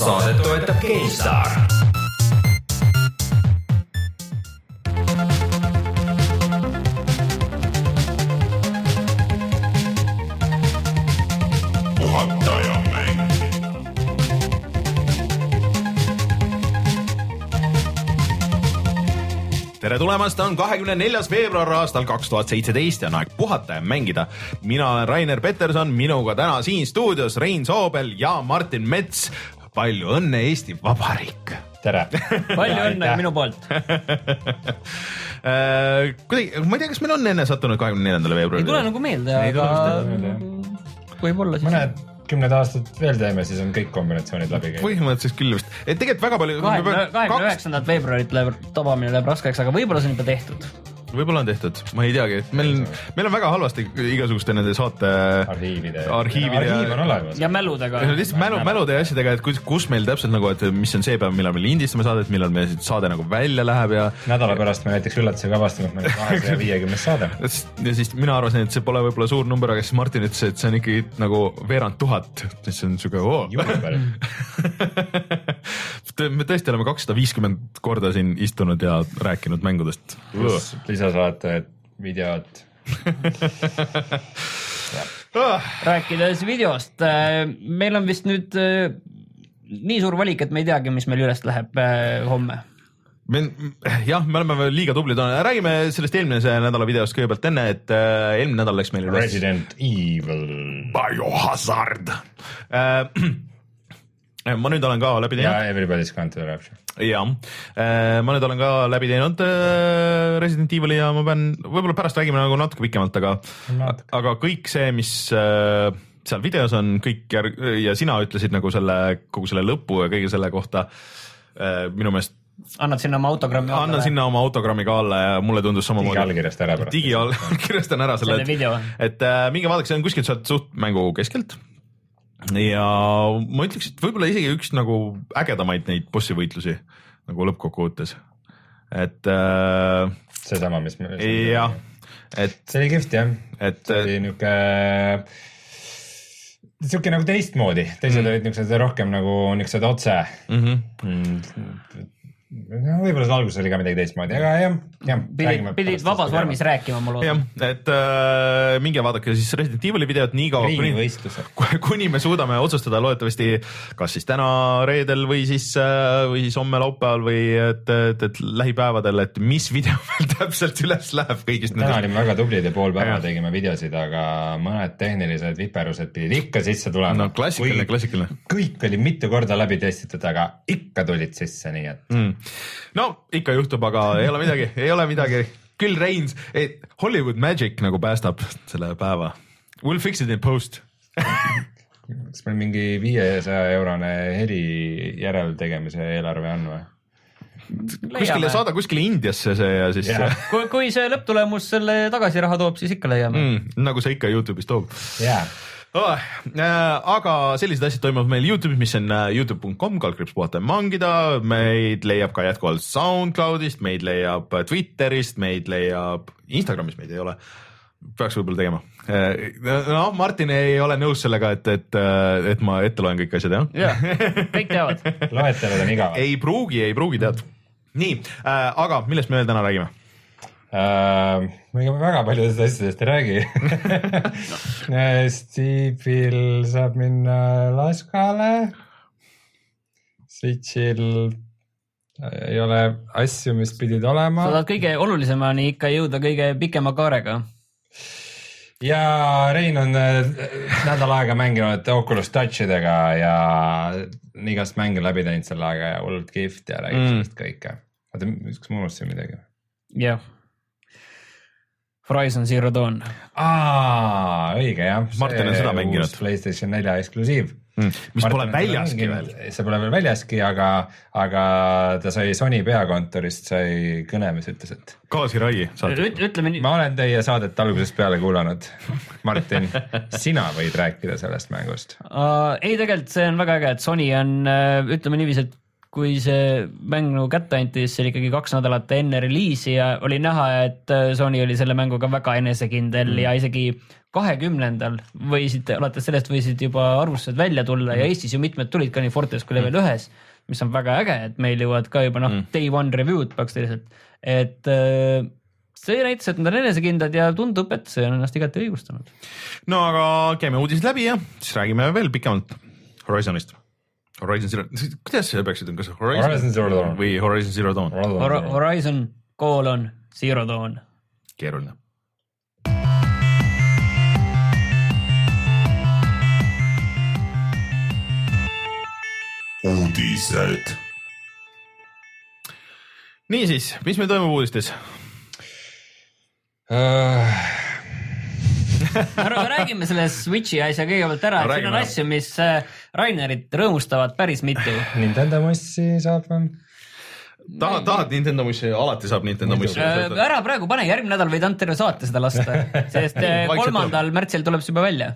saadet toetab GameStar tere tulemast, on kahekümne neljas veebruar aastal kaks tuhat seitseteist ja on aeg puhata ja mängida. mina olen Rainer Peterson, minuga täna siin stuudios Rein Soobel ja Martin Mets. Palju õnne, Eesti Vabariik! tere! palju õnne minu poolt Äh, kuidagi, ma ei tea, kas meil on enne sattunud kahekümne neljandale ei veebruarile? tule nagu meelde, Ei tule aga meelde, võib-olla siis. mõned kümned aastad veel teeme, siis on kõik kombinatsioonid läbi käinud. põhimõtteliselt küll vist, et tegelikult väga palju. kahekümne üheksandat veebruarit läheb, tabamine läheb raskeks, aga võib-olla see on juba tehtud. Võib-olla on tehtud, ma ei teagi, meil, meil on väga halvasti igasuguste nende saate arhiivide. arhiivide ja- arhiiv on olemas. ja mäludega. lihtsalt mälu, mälude ja asjadega, et kus, kus meil täpselt nagu, et mis on see päev, millal me lindistame saadet, millal meie saade nagu välja läheb ja nädala pärast me näiteks üllatusega avastame, et meil on kahesaja viiekümnes saade. ja siis mina arvasin, et see pole võib-olla suur number, aga siis Martin ütles, et see on ikkagi nagu veerand tuhat, siis on siuke oo. me tõesti oleme kakssada viiskümmend korda siin istunud ja rääkinud mängudest. pluss lisasaated, videod. Ah, rääkides videost, meil on vist nüüd äh, nii suur valik, et me ei teagi, mis meil üles läheb äh, homme. me, jah, me oleme veel liiga tublid olnud, räägime sellest eelmise nädala videost kõigepealt enne, et äh, eelmine nädal läks meil üles Resident Evil. Biohazard äh. ma nüüd olen ka läbi teinud, Everybody's Gone to the Rapture. jah, ma nüüd olen ka läbi teinud äh, Resident Evil'i ja ma pean, võib-olla pärast räägime nagu natuke pikemalt, aga aga kõik see, mis äh, seal videos on kõik järg- ja sina ütlesid nagu selle kogu selle lõpu ja kõige selle kohta äh, minu meelest annad sinna oma autogrammi. annan sinna oma autogrammi ka alla ja mulle tundus samamoodi. digiallkirjast ära pärast. digiallkirjastan ära selle, et äh, minge vaadake, see on kuskilt sealt suht mängu keskelt. Ja ma ütleks, et võib-olla isegi üks nagu ägedamaid neid bossi võitlusi nagu lõppkokkuvõttes. et äh, seesama, mis me. jah, et, see oli kihvt jah, et see oli niuke, siuke nagu teistmoodi, teised mm. olid niuksed rohkem nagu niuksed otse mm. mm,. Võib-olla seal alguses oli ka midagi teistmoodi, aga jah, jah. pidid, pidid vabas vormis rääkima, ma jah loodan., et äh, minge vaadake siis Resident Evil'i videot nii kaua, kuni, kuni me suudame otsustada loodetavasti kas siis täna reedel või siis, või siis homme laupäeval või et, et, et lähipäevadel, et mis video meil täpselt üles läheb kõigist täna olime väga tublid ja pool päeva Jah. tegime videosid, aga mõned tehnilised viperused pidid ikka sisse tulema. no klassikaline, klassikaline kõik oli mitu korda läbi testitud, aga ikka tulid sisse, nii et mm.. No ikka juhtub, aga ei ole midagi, ei ole midagi. küll Reins, Hollywood Magic nagu päästab selle päeva. We'll fix it in post. kas meil mingi viiesaja eurone heli järeltegemise eelarve on või? kuskile saada kuskile Indiasse see ja siis Jah. kui, kui see lõpptulemus selle tagasiraha toob, siis ikka leiame mm, nagu see ikka Youtube'is toob jaa, oh,. Äh, aga sellised asjad toimuvad meil Youtube'is, mis on äh, Youtube.com, kaldkriips puhata ja mangida, meid leiab ka jätkuvalt SoundCloudist, meid leiab äh, Twitterist, meid leiab Instagramis meid ei ole. peaks võib-olla tegema. noh, Martin ei ole nõus sellega, et, et, et ma ette loen kõik asjad jah jah, kõik teavad. loetelud on igavad. ei pruugi, ei pruugi tead. nii äh,, aga millest me veel täna räägime? Uh, me ega väga paljudest asjadest ei räägi uh. Steve'il saab minna laskale. Switch'il ei ole asju, mis pidid olema sa tahad kõige olulisemani ikka jõuda kõige pikema kaarega. ja Rein on äh, nädal aega mänginud Oculus Touch idega ja igast mänge läbi teinud selle aega ja hullult kihvt ja räägib Mm. sellest kõike. oota, kas ma unustasin midagi? jah. Horizon Zero Dawn. aa, õige jah. Martin on seda mänginud. Playstation nelja eksklusiiv. Mm, mis pole väljaski veel. see pole veel väljaski, aga, aga ta sai Sony peakontorist sai kõne, mis ütles, et gaasirai saad. ütleme nii, ma olen teie saadet algusest peale kuulanud. Martin, sina võid rääkida sellest mängust. Uh, ei, tegelikult see on väga äge, et Sony on, ütleme niiviisi, et kui see mäng nagu kätte anti, siis see oli ikkagi kaks nädalat enne reliisi ja oli näha, et äh, Sony oli selle mänguga väga enesekindel mm. ja isegi kahekümnendal võisid, alates sellest võisid juba arvustused välja tulla mm. ja Eestis ju mitmed tulid ka nii Fortes kui level ühes mm., mis on väga äge, et meil jõuavad ka juba noh mm., day one review'd praktiliselt, et äh, see näitas, et nad on enesekindlad ja tundub, et see on ennast igati õigustanud. no aga käime uudised läbi ja siis räägime veel pikemalt Horizonist. Horizon Zero, kuidas sa peaksid, kas Horizon, Horizon Zero Dawn. või Horizon Zero Dawn? Hor Horizon koolon Zero Dawn. keeruline. uudised niisiis, mis meil toimub uudistes? Äh, räägime selle Switchi asja kõigepealt ära No no,, et siin on asju, mis äh, Rainerit rõõmustavad päris mitu. Nintendo mussi saab tahad, tahad Nintendo mussi, alati saab Nintendo mussi. Äh, ära praegu pane, järgmine nädal võid terve saate seda lasta, sest äh, kolmandal märtsil tuleb see juba välja.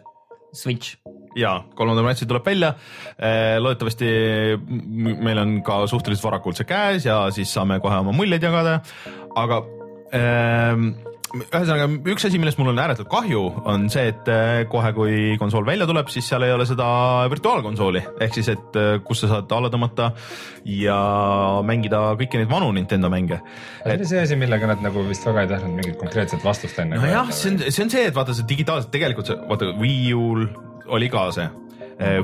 Switch. ja kolmandal märtsil tuleb välja. loodetavasti m- meil on ka suhteliselt varakult see käes ja siis saame kohe oma muljeid jagada. aga ähm, ühesõnaga üks asi, millest mul on ääretult kahju, on see, et äh, kohe, kui konsool välja tuleb, siis seal ei ole seda virtuaalkonsooli ehk siis, et äh, kus sa saad alla tõmmata ja mängida kõiki neid vanu Nintendo mänge. see oli see asi, millega nad nagu vist väga ei tahtnud mingit konkreetset vastust enne. nojah, see on, see on see, et vaata see digitaalselt tegelikult see, vaata Wii U-l oli ka see.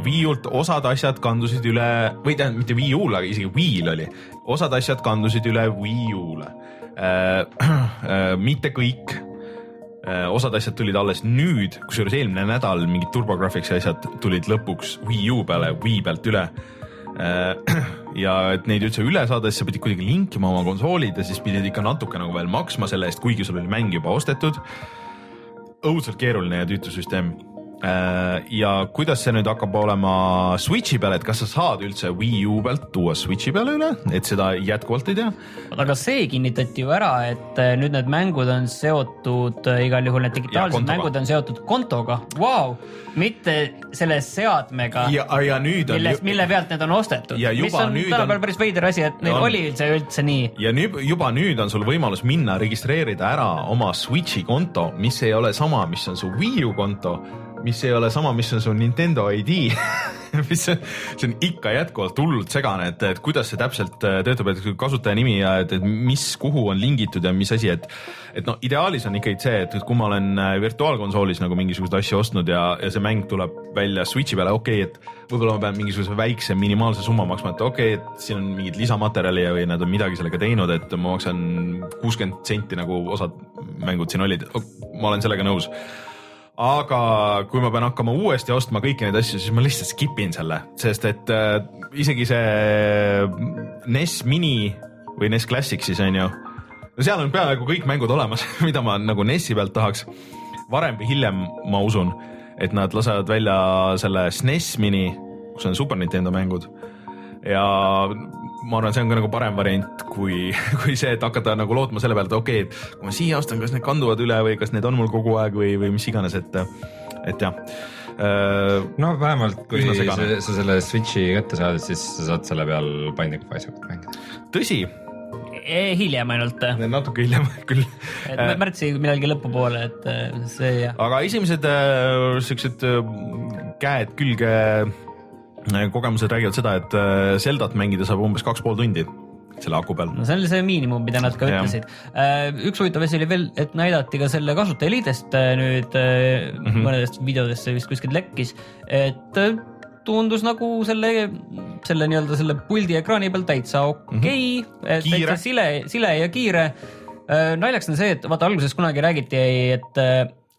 Wii U-lt osad asjad kandusid üle või tähendab mitte Wii U-l, aga isegi Wii'l oli, osad asjad kandusid üle Wii U-le äh,. Äh, mitte kõik äh, osad asjad tulid alles nüüd, kusjuures eelmine nädal mingid TurboGrafxi asjad tulid lõpuks Wii U peale, Wii pealt üle Äh, ja et neid üldse üle saada, siis sa pidid kuidagi linkima oma konsoolid ja siis pidid ikka natuke nagu veel maksma selle eest, kuigi sul oli mäng juba ostetud. õudselt keeruline ja tüütu süsteem. Äh, ja kuidas see nüüd hakkab olema Switchi peal, et kas sa saad üldse Wii U pealt tuua Switchi peale üle, et seda jätkuvalt ei tea. aga see kinnitati ju ära, et äh, nüüd need mängud on seotud äh, igal juhul, need digitaalsed mängud on seotud kontoga wow,, mitte selle seadmega, ja, ja nüüd on milles, mille pealt need on ostetud, Ja mis on tänapäeval on- päris veider asi, et neil On. oli see üldse nii. ja nüüd juba nüüd on sul võimalus minna registreerida ära oma Switchi konto, mis ei ole sama, mis on su Wii U konto, mis ei ole sama, mis on su Nintendo ID mis on, see on ikka jätkuvalt hullult segane, et, et kuidas see täpselt äh, töötab, et kasutajanimi ja et, et mis, kuhu on lingitud ja mis asi, et et no ideaalis on ikkagi see, et kui ma olen äh, virtuaalkonsoolis nagu mingisuguseid asju ostnud ja, ja see mäng tuleb välja Switchi peale, okei okay,, et võib-olla ma pean mingisuguse väikse minimaalse summa maksma, et okei okay,, et siin on mingit lisamaterjali ja- või nad on midagi sellega teinud, et ma maksan kuuskümmend senti nagu osad mängud siin olid, ma olen sellega nõus aga kui ma pean hakkama uuesti ostma kõiki neid asju, siis ma lihtsalt skip in selle, sest et äh, isegi see NES Mini või NES Classic siis on ju, no seal on peaaegu kõik mängud olemas, mida ma nagu NES-i pealt tahaks. varem või hiljem ma usun, et nad lasevad välja selle SNES Mini, kus on Super Nintendo mängud ja ma arvan, see on ka nagu parem variant kui, kui see, et hakata nagu lootma selle peale, et okei okay,, et kui ma siia ostan, kas need kanduvad üle või kas need on mul kogu aeg või, või mis iganes, et, et jah äh, no vähemalt kui sa, sa selle Switchi kätte saad, siis sa saad selle peal paindlikku asjaga mängida. tõsi, E, hiljem ainult, natuke hiljem küll et märtsi millalgi lõpupoole, et äh, see jah. aga esimesed äh, siuksed äh, käed külge kogemused räägivad seda, et äh, Zeldat mängida saab umbes kaks pool tundi selle aku peal. no see oli see miinimum, mida nad ka Jah. ütlesid. üks huvitav asi oli veel, et näidati ka selle kasutajaliidest äh, nüüd mm Mhm. -hmm. mõnedest videodest see vist kuskilt lekkis, et äh, tundus nagu selle, selle nii-öelda selle puldi ekraani peal täitsa okei okay,, Kiire. täitsa sile, sile ja kiire. naljaks on see, et vaata alguses kunagi räägiti, et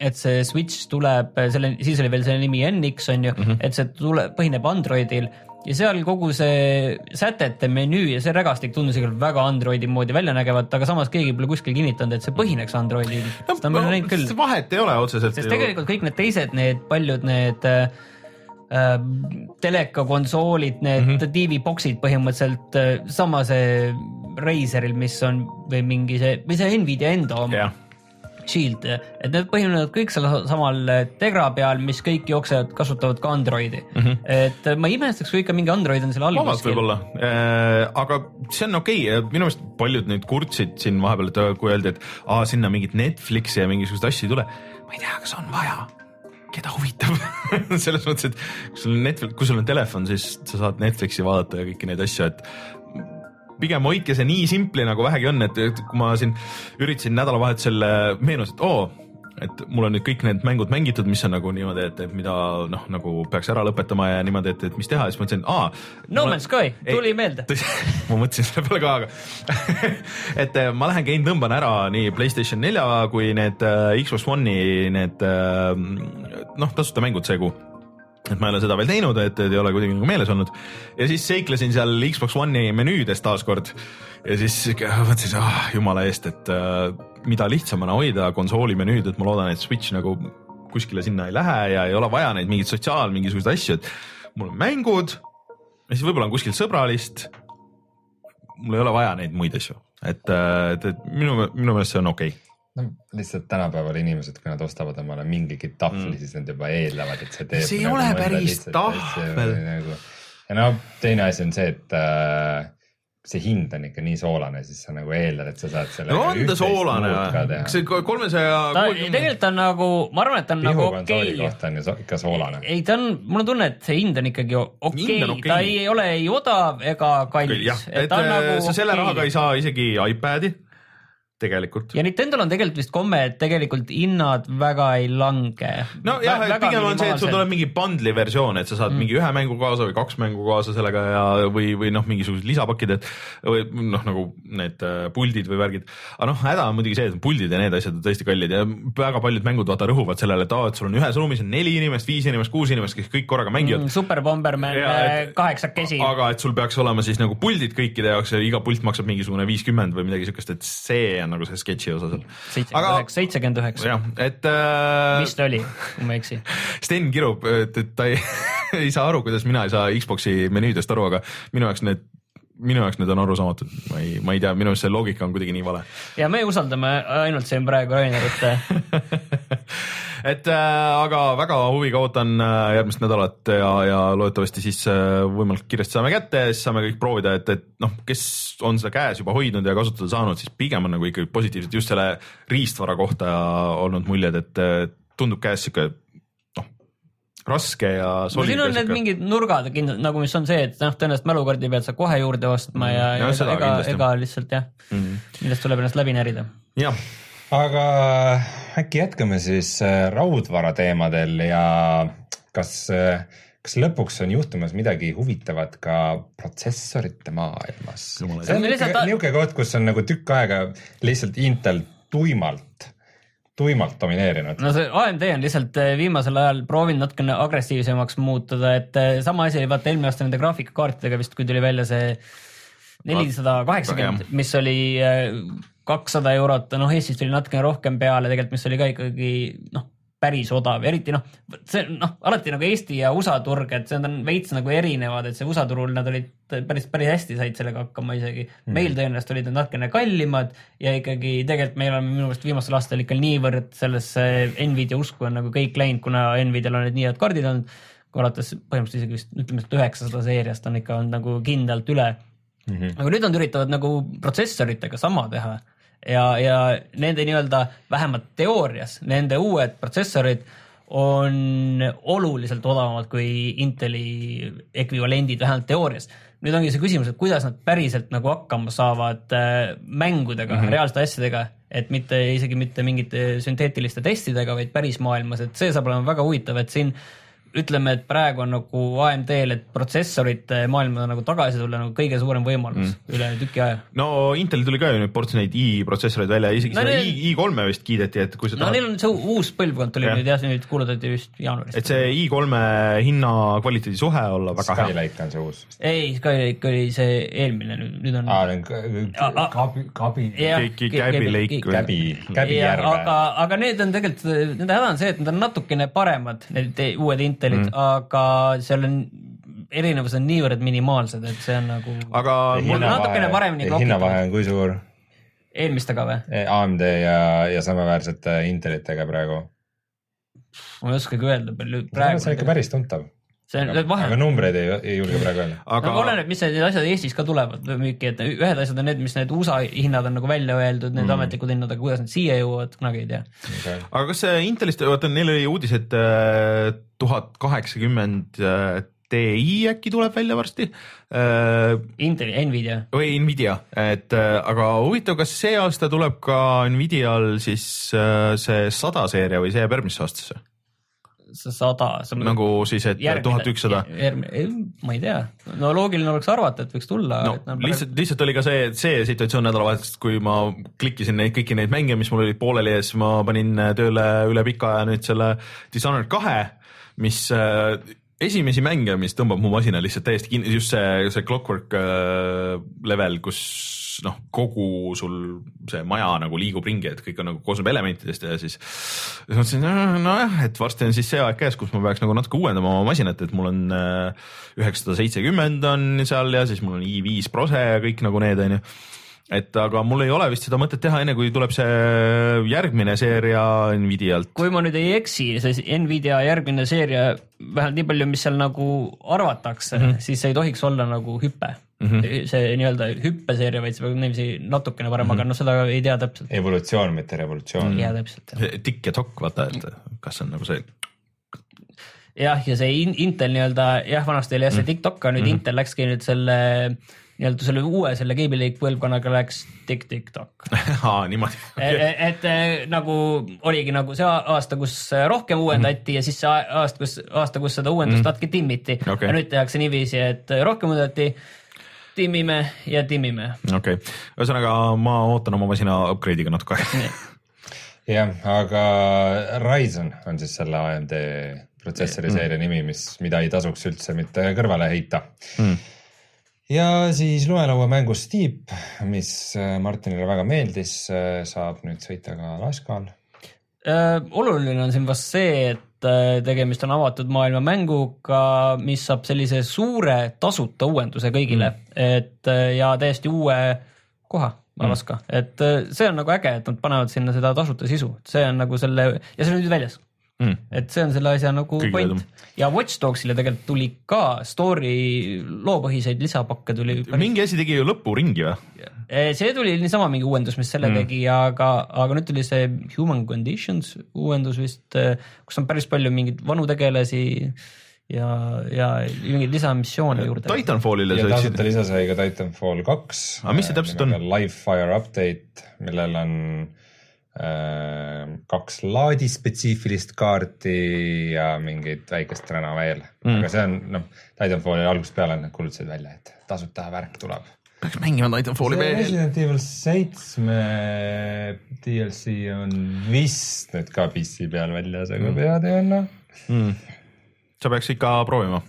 et see Switch tuleb selle, siis oli veel selle nimi NX on ju mm, -hmm. et see tuleb, põhineb Androidil ja seal kogu see sätete menüü ja see rägastik tundus ikka väga Androidi moodi välja nägevat, aga samas keegi pole kuskil kinnitanud, et see põhineks Androidil no,. seda me oleme näinud küll, vahet ei ole otseselt. sest tegelikult kõik need teised, need paljud need äh, äh, telekakonsoolid, need mm -hmm. TV-boksid põhimõtteliselt äh, sama see Razeril, mis on või mingi see või see Nvidia enda oma jah, Shield, et need põhinevad kõik sellel samal Tegra peal, mis kõik jooksejad kasutavad ka Androidi mm. -hmm. et ma ei imestaks, kui ikka mingi Android on seal all vabalt võib-olla, aga see on okei okay., minu meelest paljud nüüd kurtsid siin vahepeal, et kui öeldi, et aa, sinna mingit Netflixi ja mingisuguseid asju ei tule. ma ei tea, kas on vaja, keda huvitab selles mõttes, et kui sul on Netflix, kui sul on telefon, siis sa saad Netflixi vaadata ja kõiki neid asju, et pigem hoidke see nii simpli nagu vähegi on, et kui ma siin üritasin nädalavahetusel meenus, et oo, et mul on nüüd kõik need mängud mängitud, mis on nagu niimoodi, et, et mida noh, nagu peaks ära lõpetama ja niimoodi, et, et mis teha, siis mõtlesin, aa. No Man's Sky tuli meelde. ma mõtlesin selle peale ka, aga et eh, ma lähen käin, tõmban ära nii Playstation nelja kui need äh, Xbox One'i need äh, noh, tasuta mängud see kuu et ma ei ole seda veel teinud, et, et ei ole kuidagi nagu meeles olnud ja siis seiklesin seal Xbox One'i menüüdes taaskord ja siis mõtlesin, ah jumala eest, et äh, mida lihtsam on hoida konsooli menüüd, et ma loodan, et Switch nagu kuskile sinna ei lähe ja ei ole vaja neid mingeid sotsiaal mingisuguseid asju, et mul on mängud ja siis võib-olla on kuskil sõbralist. mul ei ole vaja neid muid asju, et, et, et minu, minu meelest see on okei okay. No lihtsalt tänapäeval inimesed, kui nad ostavad omale mingigi tahvli Mm. siis nad juba eeldavad, et see teeb. See ei ole päris tahvel. Nagu... ja no teine asi on see, et äh, see hind on ikka nii soolane, siis sa nagu eeldad, et sa saad selle. no on ta soolane, kas see kolmesaja ta tegelikult on nagu, ma arvan, et ta on nagu pihukonsooli okei kohta on ju so- ikka soolane. ei, ta on, mul on tunne, et see hind on ikkagi okei okay., okei. ta ei ole ei odav ega kallis jah, et ta on nagu sa selle okei. rahaga ei saa isegi iPad'i tegelikult. ja Nintendo'l on tegelikult vist komme, et tegelikult hinnad väga ei lange. nojah, et pigem on see, et sul tuleb mingi bundle'i versioon, et sa saad mm. mingi ühe mängu kaasa või kaks mängu kaasa sellega ja, või, või noh, mingisugused lisapakid, et või noh, nagu need äh, puldid või värgid. aga noh, häda on muidugi see, et puldid ja need asjad on tõesti kallid ja väga paljud mängud vaata rõhuvad sellele, et aa, et sul on ühes ruumis on neli inimest, viis inimest, kuus inimest, kes kõik korraga mängivad mm.. Super Bomberman et- kaheksakesi. aga et sul peaks olema siis nagu puldid kõikide jaoks ja iga pult maksab mingisugune viiskümmend või midagi siukest, et see on nagu see sketši osa seal. seitsekümmend üheksa, seitsekümmend üheksa, jah, et äh, vist oli, kui ma ei eksi. Sten kirub, et, et ta ei, ei saa aru, kuidas mina ei saa Xbox'i menüüdest aru, aga minu jaoks need, minu jaoks need on arusaamatud, ma ei, ma ei tea, minu meelest see loogika on kuidagi nii vale. ja me usaldame ainult siin praegu Rainerit. et äh, aga väga huviga ootan äh, järgmist nädalat ja, ja loodetavasti siis äh, võimalikult kiiresti saame kätte ja siis saame kõik proovida, et, et noh, kes on seda käes juba hoidnud ja kasutada saanud, siis pigem on nagu ikkagi positiivselt just selle riistvara kohta olnud muljed, et tundub käes sihuke noh, raske ja solid siin on need mingid nurgad kindlalt nagu, mis on see, et noh, tõenäoliselt mälukaardi pead sa kohe juurde ostma ja, Ja ja seda ega, ega lihtsalt jah mm.. millest tuleb ennast läbi närida. jah, aga äkki jätkame siis äh, raudvara teemadel ja kas, kas lõpuks on juhtumas midagi huvitavat ka protsessorite maailmas? See on niisugune koht, kus on nagu tükk aega lihtsalt Intel tuimalt, tuimalt domineerinud. no see AMD on lihtsalt eh, viimasel ajal proovinud natukene agressiivsemaks muutuda, et sama asi oli vaata eelmine aasta nende graafikakaartidega vist, kui tuli välja see nelisada kaheksakümmend, mis oli eh, kakssada eurot, noh Eestis tuli natukene rohkem peale tegelikult, mis oli ka ikkagi noh, päris odav, eriti noh, see noh, alati nagu Eesti ja USA turg, et need on veits nagu erinevad, et see USA turul nad olid päris, päris hästi said sellega hakkama isegi mm.. meil tõenäoliselt olid nad natukene kallimad ja ikkagi tegelikult meil on minu meelest viimastel aastatel ikka niivõrd sellesse Nvidia usku on nagu kõik läinud, kuna Nvidial on need nii head kaardid olnud, alates põhimõtteliselt isegi vist ütleme, et üheksasada seeriast on ikka on nagu kindlalt üle mm. -hmm. aga nüüd nad üritavad nagu protsessoritega sama teha ja, ja nende nii-öelda vähemalt teoorias nende uued protsessorid on oluliselt odavamad kui Inteli ekvivalendid, vähemalt teoorias. nüüd ongi see küsimus, et kuidas nad päriselt nagu hakkama saavad äh, mängudega mm, -hmm. reaalsete asjadega, et mitte isegi mitte mingite sünteetiliste testidega, vaid päris maailmas, et see saab olema väga huvitav, et siin ütleme, et praegu on nagu AMD-l, et protsessorite maailma nagu tagasi tulla nagu kõige suurem võimalus mm. üle tüki aja no Intel tuli ka ju nüüd ports neid i-protsessoreid välja, isegi No no, seda neil- i, i3-e vist kiideti, et kui sa no tahad neil on see uus põlvkond tuli Jah. nüüd jah, nüüd kuulutati vist jaanuaris. et see i3-e hinna kvaliteedi suhe olla väga hea. Skylake on see uus. ei, Skylake oli see eelmine nüüd, nüüd on aa, Kabi, Kabi, Käbi Lake Käbi, Käbi ja, järve. aga, aga need on tegelikult, nende häda on see, et nad on natukene paremad, need uued Intelid mm., aga seal on, erinevused on niivõrd minimaalsed, et see on nagu. aga mul natukene paremini hinnavahe on kui suur? eelmistega või? AMD ja, ja samaväärsete Intelitega praegu. ma ei oskagi öelda, palju see praegu on ikka. päris tuntav. See on aga vahe, numbreid ei, ei julge praegu öelda. aga no oleneb, mis need asjad Eestis ka tulevad müüki, et ühed asjad on need, mis need USA hinnad on nagu välja öeldud, need Mm. ametlikud hinnad, aga kuidas need siia jõuavad, kunagi ei tea. aga kas see Intelist, vaata neil oli uudis, et äh, tuhat kaheksakümmend äh, Ti äkki tuleb välja varsti äh, Inteli, Nvidia, või Nvidia, et äh, aga huvitav, kas see aasta tuleb ka Nvidial siis äh, see sada seeria või see jääb järgmisse aastasse sada, nagu siis, et tuhat ükssada. ma ei tea, no loogiline oleks arvata, et võiks tulla no lihtsalt, lihtsalt oli ka see, see situatsioon nädalavahetusest, kui ma klikkisin neid kõiki neid mänge, mis mul olid pooleli ja siis ma panin tööle üle pika aja nüüd selle Dishonored kahe, mis äh, esimesi mänge, mis tõmbab mu masina lihtsalt täiesti kinni, just see, see clockwork äh, level, kus noh, kogu sul see maja nagu liigub ringi, et kõik on nagu koosneb elementidest ja siis siis mõtlesin, nojah, et varsti on siis see aeg käes, kus ma peaks nagu natuke uuendama oma masinat, et mul on äh, üheksasada seitsekümmend on seal ja siis mul on i5 Prose ja kõik nagu need onju et aga mul ei ole vist seda mõtet teha, enne kui tuleb see järgmine seeria Nvidialt. kui ma nüüd ei eksi, see Nvidia järgmine seeria, vähemalt nii palju, mis seal nagu arvatakse mm, Mhm. -hmm. siis see ei tohiks olla nagu hüpe mm. -hmm. see nii-öelda hüppeseeria, vaid see peab niiviisi natukene parem mm, Mhm. -hmm. aga noh, seda ei tea täpselt. evolutsioon, mitte revolutsioon. jaa, täpselt jah. tikk ja tokk, vaata, et kas see on nagu see. jah, ja see in, Intel nii-öelda jah, vanasti oli jah Mhm. see TikTok, aga nüüd mm -hmm. Intel läkski nüüd selle nii-öelda selle uue, selle Gaby Lake põlvkonnaga läks Tik-Tiktok. aa, niimoodi. et, et eh, nagu oligi nagu see aasta, kus rohkem uuendati ja siis see a- aasta, kus, aasta, kus seda uuendust natuke timmiti Okei. ja nüüd tehakse niiviisi, et rohkem uuendati, timmime ja timmime. okei, ühesõnaga ma ootan oma masina upgrade'iga natuke aega. jah, aga Ryzen on siis selle AMD protsessori seeria nimi, mis, mida ei tasuks üldse mitte kõrvale heita Mm. Ja siis lumelauamäng Steep, mis äh, Martinile väga meeldis, saab nüüd sõita ka Laskaal. Äh, oluline on siin vast see, et äh, tegemist on avatud maailma mänguga, mis saab sellise suure tasuta uuenduse kõigile mm., et äh, ja täiesti uue koha. Alaska mm., et äh, see on nagu äge, et nad panevad sinna seda tasuta sisu, see on nagu selle ja see on nüüd väljas, Mm. et see on selle asja nagu Kõige point edum. ja Watch Dogsile tegelikult tuli ka story loopõhiseid lisapakke tuli. mingi asi tegi ju lõpuringi või? see tuli niisama mingi uuendus, mis selle mm. tegi, aga, aga nüüd tuli see Human Conditions uuendus vist, kus on päris palju mingeid vanu tegelasi ja, ja mingeid lisamissioone juurde. Titanfallile ja sa tasuta ütlesid, lisa sai ka Titanfall kaks. Aga mis see täpselt on? Livefire update, millel on äh, kaks laadispetsiifilist kaarti ja mingit väikest räna veel mm.. aga see on noh, Titanfalli algusest peale nad kuulutasid välja, et tasuta värk tuleb. peaks mängima Titanfalli veel. Resident Evil seitsme DLC on vist nüüd ka PC peal väljas, aga pead ei anna. Mm. sa peaks ikka proovima,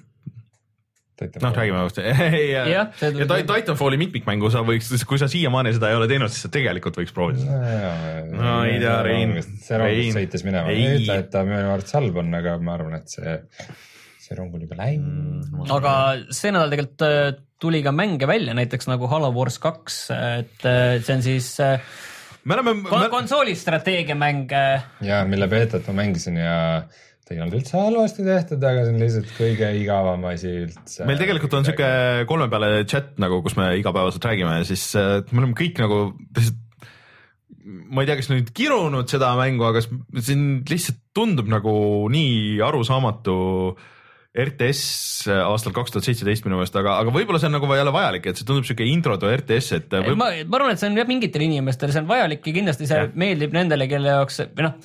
noh, räägime ausalt. ja tuli- Ti- Titanfalli mitmikmängu sa võiks, kui sa siiamaani seda ei ole teinud, siis sa tegelikult võiks proovida. No ei tea, Rein. see rong sõitis minema, Ei. ei ütle, et ta minu arvates halb on, aga ma arvan, et see, see rong on juba läinud. aga see nädal tegelikult äh, tuli ka mänge välja, näiteks nagu Halo Wars kaks, et äh, see on siis äh, me oleme, kon konsooli strateegiamäng. ja mille beetat ma mängisin ja ei olnud üldse halvasti tehtud, aga see on lihtsalt kõige igavam asi üldse. meil tegelikult on sihuke kolme peale chat nagu, kus me igapäevaselt räägime ja siis äh, me oleme kõik nagu ma ei tea, kas nüüd kirunud seda mängu, aga siin lihtsalt tundub nagu nii arusaamatu RTS aastal kaks tuhat seitseteist minu meelest, aga, aga võib-olla see on nagu jälle vajalik, et see tundub sihuke intro to RTS, et võib... ma, ma arvan, et see on jah mingitele inimestele, see on vajalik ja kindlasti see ja. meeldib nendele, kelle jaoks või noh,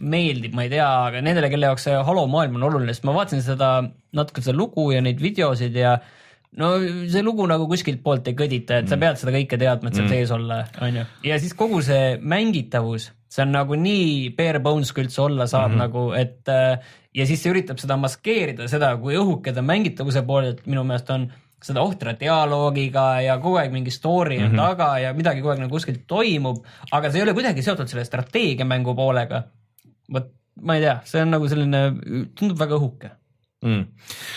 meeldib, ma ei tea, aga nendele, kelle jaoks see Halo maailm on oluline, sest ma vaatasin seda natuke seda lugu ja neid videosid ja no see lugu nagu kuskilt poolt ei kõdita, et sa pead seda kõike teadma, et seal sees olla, onju. ja siis kogu see mängitavus, see on nagu nii bare bones, kui üldse olla saab mm -hmm. nagu, et äh, ja siis see üritab seda maskeerida, seda, kui õhuke ta mängitavuse poolelt minu meelest on seda ohtra dialoogiga ja kogu aeg mingi story on mm -hmm. taga ja midagi kogu aeg nagu kuskil toimub, aga see ei ole kuidagi seotud selle strateegiamängu poolega. Vot ma ei tea, see on nagu selline, tundub väga õhuke. mm..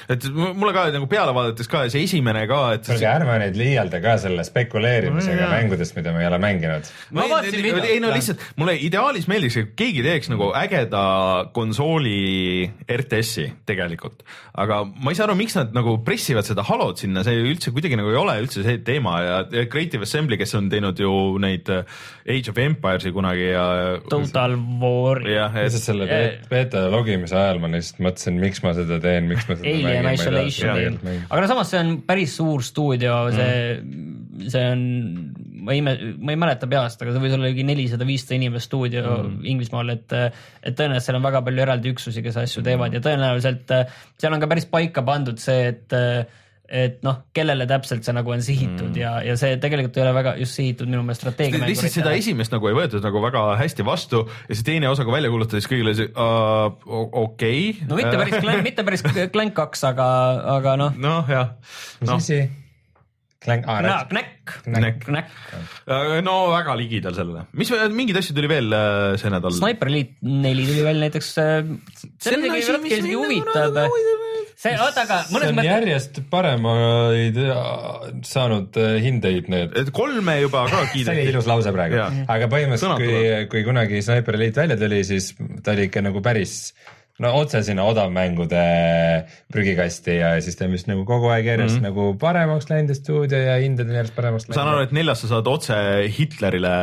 et mu- mulle ka nagu peale vaadates ka see esimene ka, et kuulge, ärme nüüd liialda ka selle spekuleerimisega jaa. mängudest, mida me ei ole mänginud. Ma vaatasin ei, videot. ei no lihtsalt mulle ideaalis meeldiks, et keegi teeks nagu ägeda konsooli RTS-i tegelikult, aga ma ei saa aru, miks nad nagu pressivad seda Halot sinna, see üldse kuidagi nagu ei ole üldse see teema ja Creative Assembly, kes on teinud ju neid äh, Age of Empires'i kunagi ja. Total War, jah, et selle be- beeta logimise ajal ma lihtsalt mõtlesin, miks ma seda teen, miks ma seda Alien mängin, Isolation, aga no samas see on päris suur stuudio, see mm., see on, ma ei, ma ei mäleta peast, aga see võis olla ligi nelisada, viissada inimest stuudio mm. Inglismaal, et et tõenäoliselt seal on väga palju eraldi üksusi, kes asju teevad ja tõenäoliselt seal on ka päris paika pandud see, et et noh, kellele täpselt see nagu on sihitud mm. ja, ja see tegelikult ei ole väga just sihitud minu meelest lihtsalt seda esimest nagu ei võetud nagu väga hästi vastu ja see teine osa, kui välja kuulutati, siis kõigile see uh, okei okay.. no mitte päris, mitte päris Clank kaks, aga, aga noh, noh, jah, mis noh, asi? Clank, aa, Knäkk, Knäkk. Knäkk, no väga ligidal sellele, mis mingeid asju tuli veel äh, see nädal? Sniper Elite neli tuli välja näiteks. see on isegi natuke isegi huvitav. see, oota, aga mõnes on mõttes, järjest paremaid äh, saanud äh, hindeid need. et kolme juba ka see oli kiideti. ilus lause praegu Jaa., aga põhimõtteliselt Sõnad kui, kui kunagi Sniper Elite välja tuli, siis ta oli ikka nagu päris no otse sinna odavmängude prügikasti ja siis ta on vist nagu kogu aeg järjest mm -hmm. nagu paremaks läinud ja stuudio ja hinded on järjest paremaks ma saan aru, et neljas sa saad otse Hitlerile.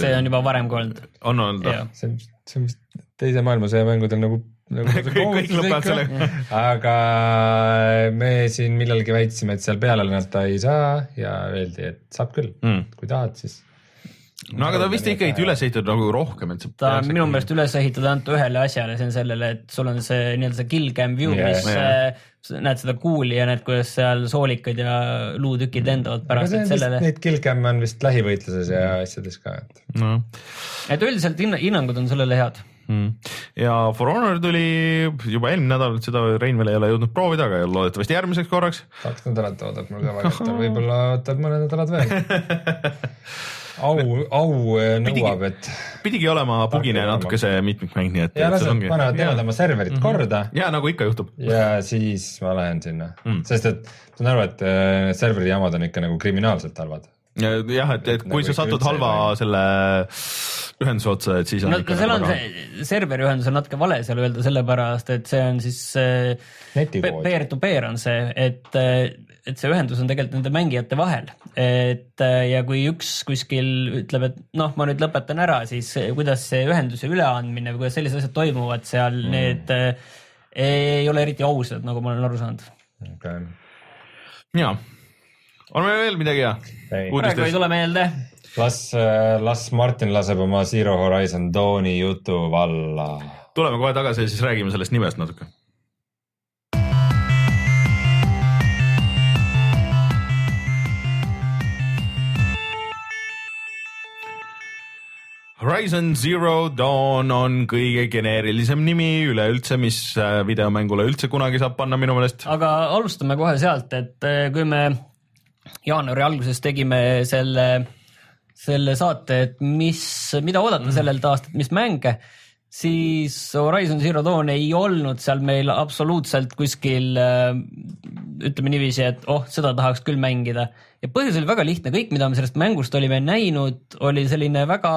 see on juba varem ka olnud. on olnud Jah. või? see on vist teise maailmasõja mängudel nagu, nagu Kõik- lõpevad sellega. aga me siin millalgi väitsime, et seal peale lennata ei saa ja öeldi, et saab küll Mm. kui tahad, siis. no aga ta vist ikkagi üles ehitatud nagu rohkem, et ta on minu meelest üles ehitatud ainult ühele asjale, see on sellele, et sul on see nii-öelda see kill cam view Jaa. mis Jaa. äh, näed seda kuuli ja näed, kuidas seal soolikad ja luutükid lendavad aga pärast, et on sellele, neid killcam on vist lähivõitluses ja asjades ka, et no.. et üldiselt hinna- hinnangud on sellele head. Mm. ja For Honor tuli juba eelmine nädal, seda Rein veel ei ole jõudnud proovida, aga loodetavasti järgmiseks korraks. kaks nädalat ootab mul ka väga, võib-olla ootab mõned nädalad veel. au, au äh, nõuab, et pidigi olema bugine natuke see mitmikmäng, nii et. ja lased, panevad, teevad oma serverit Mhm. korda ja nagu ikka juhtub. ja siis ma lähen sinna Mm. mm., sest et saan aru, et need serveri jamad on ikka nagu kriminaalselt halvad. jah, et, et kui Nagu sa satud halva toimi. selle ühenduse otsa, et siis on no ikka seal nagu on väga- see serveri ühendus on natuke vale seal öelda, sellepärast et see on siis äh, peer to peer on see, et, et see ühendus on tegelikult nende mängijate vahel, et äh, ja kui üks kuskil ütleb, et noh, ma nüüd lõpetan ära, siis kuidas see ühenduse üleandmine või kuidas sellised asjad toimuvad seal mm., need äh, ei ole eriti ausad, nagu ma olen aru saanud. okay.. ja, on meil veel midagi hea? Praegu ei tule meelde. las, las Martin laseb oma Zero Horizon Dawni jutu valla. tuleme kohe tagasi ja siis räägime sellest nimest natuke. Horizon Zero Dawn on kõige geneerilisem nimi üleüldse, mis äh, videomängule üldse kunagi saab panna minu meelest. aga alustame kohe sealt, et eh, kui me jaanuari alguses tegime selle, selle saate, et mis, mida oodata sellelt aastalt, mis mänge, siis Horizon Zero Dawn ei olnud seal meil absoluutselt kuskil eh, ütleme niiviisi, et oh, seda tahaks küll mängida ja põhjus oli väga lihtne, kõik, mida me sellest mängust olime näinud, oli selline väga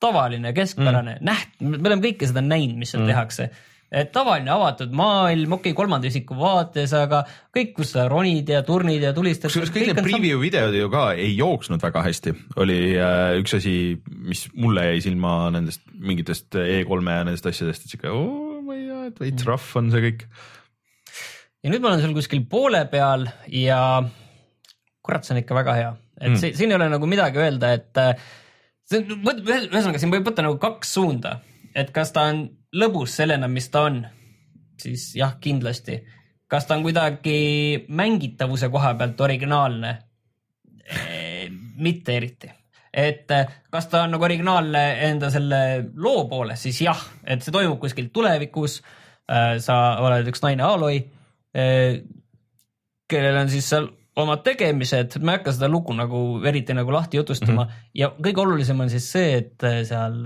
tavaline, keskpärane mm., näht-, me oleme kõike seda näinud, mis seal mm. tehakse. Et tavaline avatud maailm, okei okay,, kolmanda isiku vaates, aga kõik, kus sa ronid ja turnid ja tulistad. kusjuures kõik need preview videod ju ka ei jooksnud väga hästi, oli äh, üks asi, mis mulle jäi silma nendest mingitest E3-e ja nendest asjadest, et sihuke oh, ma ei tea, et veits rough on see kõik. ja nüüd ma olen seal kuskil poole peal ja kurat, see on ikka väga hea, et Mm. mm. siin ei ole nagu midagi öelda, et äh, see on, ühesõnaga siin võib võtta nagu kaks suunda, et kas ta on lõbus sellena, mis ta on, siis jah, kindlasti. kas ta on kuidagi mängitavuse koha pealt originaalne? mitte eriti, et äh, kas ta on nagu originaalne enda selle loo poolest, siis jah, et see toimub kuskil tulevikus. sa oled üks naine Aloy, kellel on siis seal omad tegemised, ma ei hakka seda lugu nagu eriti nagu lahti jutustama mm -hmm. ja kõige olulisem on siis see, et seal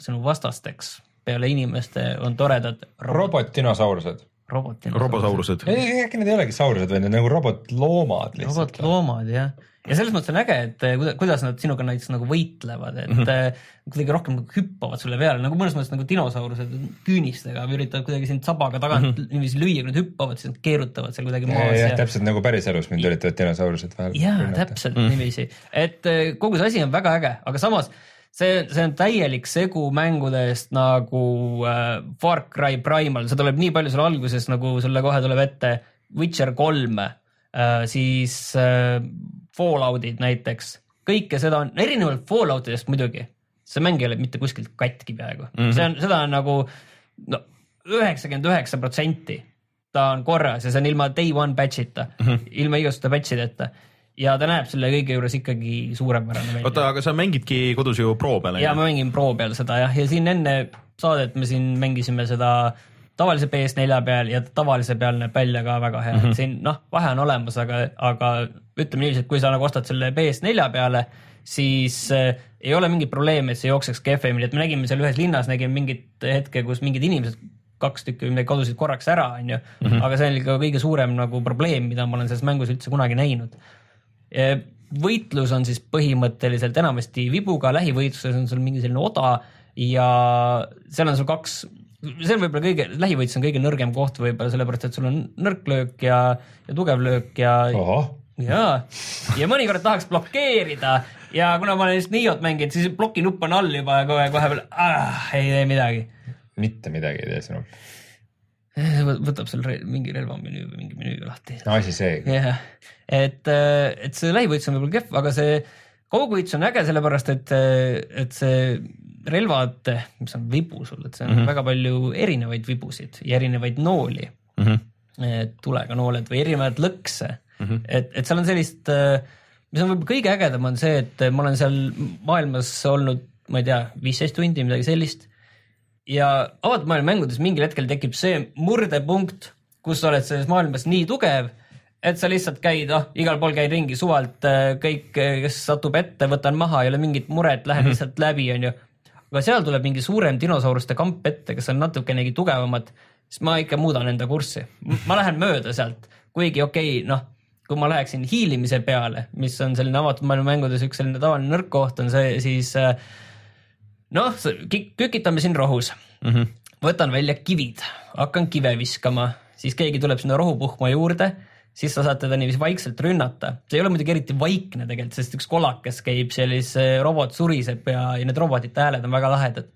sinu vastasteks peale inimeste on toredad robot, robot-dinosaurused. robot. robosaurused. äkki need ei olegi saurused, vaid need nagu robotloomad lihtsalt. robotloomad jah, ja selles mõttes on äge, et eh, kuida- kuidas nad sinuga näiteks nagu võitlevad, et mm -hmm. kuidagi rohkem hüppavad sulle peale nagu mõnes mõttes nagu dinosaurused küünistega või üritavad kuidagi sind sabaga tagant mm -hmm. niiviisi lüüa, kui nad hüppavad, siis nad keerutavad seal kuidagi maas jah, ja täpselt nagu päriselus mind üritavad dinosaurused vahel. jaa, täpselt mm. niiviisi, et eh, kogu see asi on väga äge, aga samas see, see on täielik segu mängudest nagu äh, Far Cry Primal, see tuleb nii palju sulle alguses nagu sulle kohe tuleb ette. Witcher kolm äh,, siis äh, Falloutid näiteks, kõike seda on erinevalt Falloutidest muidugi, see mäng ei ole mitte kuskilt katki peaaegu. Mm, -hmm. see on, seda on nagu no üheksakümmend üheksa protsenti. Ta on korras ja see on ilma day one patch'ita mm, -hmm. ilma igasuguste patch ideta ja ta näeb selle kõige juures ikkagi suurepärane välja. oota, aga sa mängidki kodus ju pro peal ja ma mängin Pro peal seda jah, ja siin enne saadet me siin mängisime seda tavalise PS4 peal ja tavalise peal näeb välja ka väga hea. Mm, -hmm. et siin noh, vahe on olemas, aga, aga ütleme niiviisi, et kui sa nagu ostad selle PS4 peale, siis äh, ei ole mingit probleemi, et see jookseks kehvemini, et me nägime seal ühes linnas, nägime mingit hetke, kus mingid inimesed kaks tükki midagi kadusid korraks ära, onju, aga see oli ka kõige suurem nagu probleem, mida ma olen selles mängus üldse kunagi näinud võitlus on siis põhimõtteliselt enamasti vibuga, lähivõitluses on sul mingi selline oda ja seal on sul kaks, see on võib-olla kõige, lähivõitlus on kõige nõrgem koht võib-olla sellepärast, et sul on nõrk löök ja, ja tugev löök ja ohoh, ja, ja mõnikord tahaks blokeerida ja kuna ma olen just Niot mänginud, siis plokinupp on all juba ja kohe, kohe veel ah, ei tee midagi. mitte midagi ei tee sinu. võtab seal re mingi relvamenüü või mingi menüü lahti asi seegi. jah, et, et see lähivõitlus on võib-olla kehv, aga see kaugvõitlus on äge, sellepärast et, et see relvad, mis on vibu sul, et see on mm -hmm. väga palju erinevaid vibusid ja erinevaid nooli mm. -hmm. tulega nooled või erinevaid lõkse mm. -hmm. et, et seal on sellist, mis on võib-olla kõige ägedam, on see, et ma olen seal maailmas olnud, ma ei tea, viisteist tundi, midagi sellist ja avatud maailma mängudes mingil hetkel tekib see murdepunkt, kus sa oled selles maailmas nii tugev, et sa lihtsalt käid, ah, igal pool käid ringi suvalt, kõik, kes satub ette, võtan maha, ei ole mingit muret, lähen mm -hmm. lihtsalt läbi, onju. aga seal tuleb mingi suurem dinosauruste kamp ette, kes on natukenegi tugevamad, siis ma ikka muudan enda kurssi, ma lähen mööda sealt, kuigi okei okay,, noh, kui ma läheksin hiilimise peale, mis on selline avatud maailma mängudes üks selline tavaline nõrk koht on see, siis äh, noh, kükitame siin rohus mm. -hmm. võtan välja kivid, hakkan kive viskama, siis keegi tuleb sinna rohupuhkma juurde, siis sa saad teda niiviisi vaikselt rünnata. see ei ole muidugi eriti vaikne tegelikult, sest üks kolakas käib seal, siis robot suriseb ja, ja need robotite hääled on väga lahedad.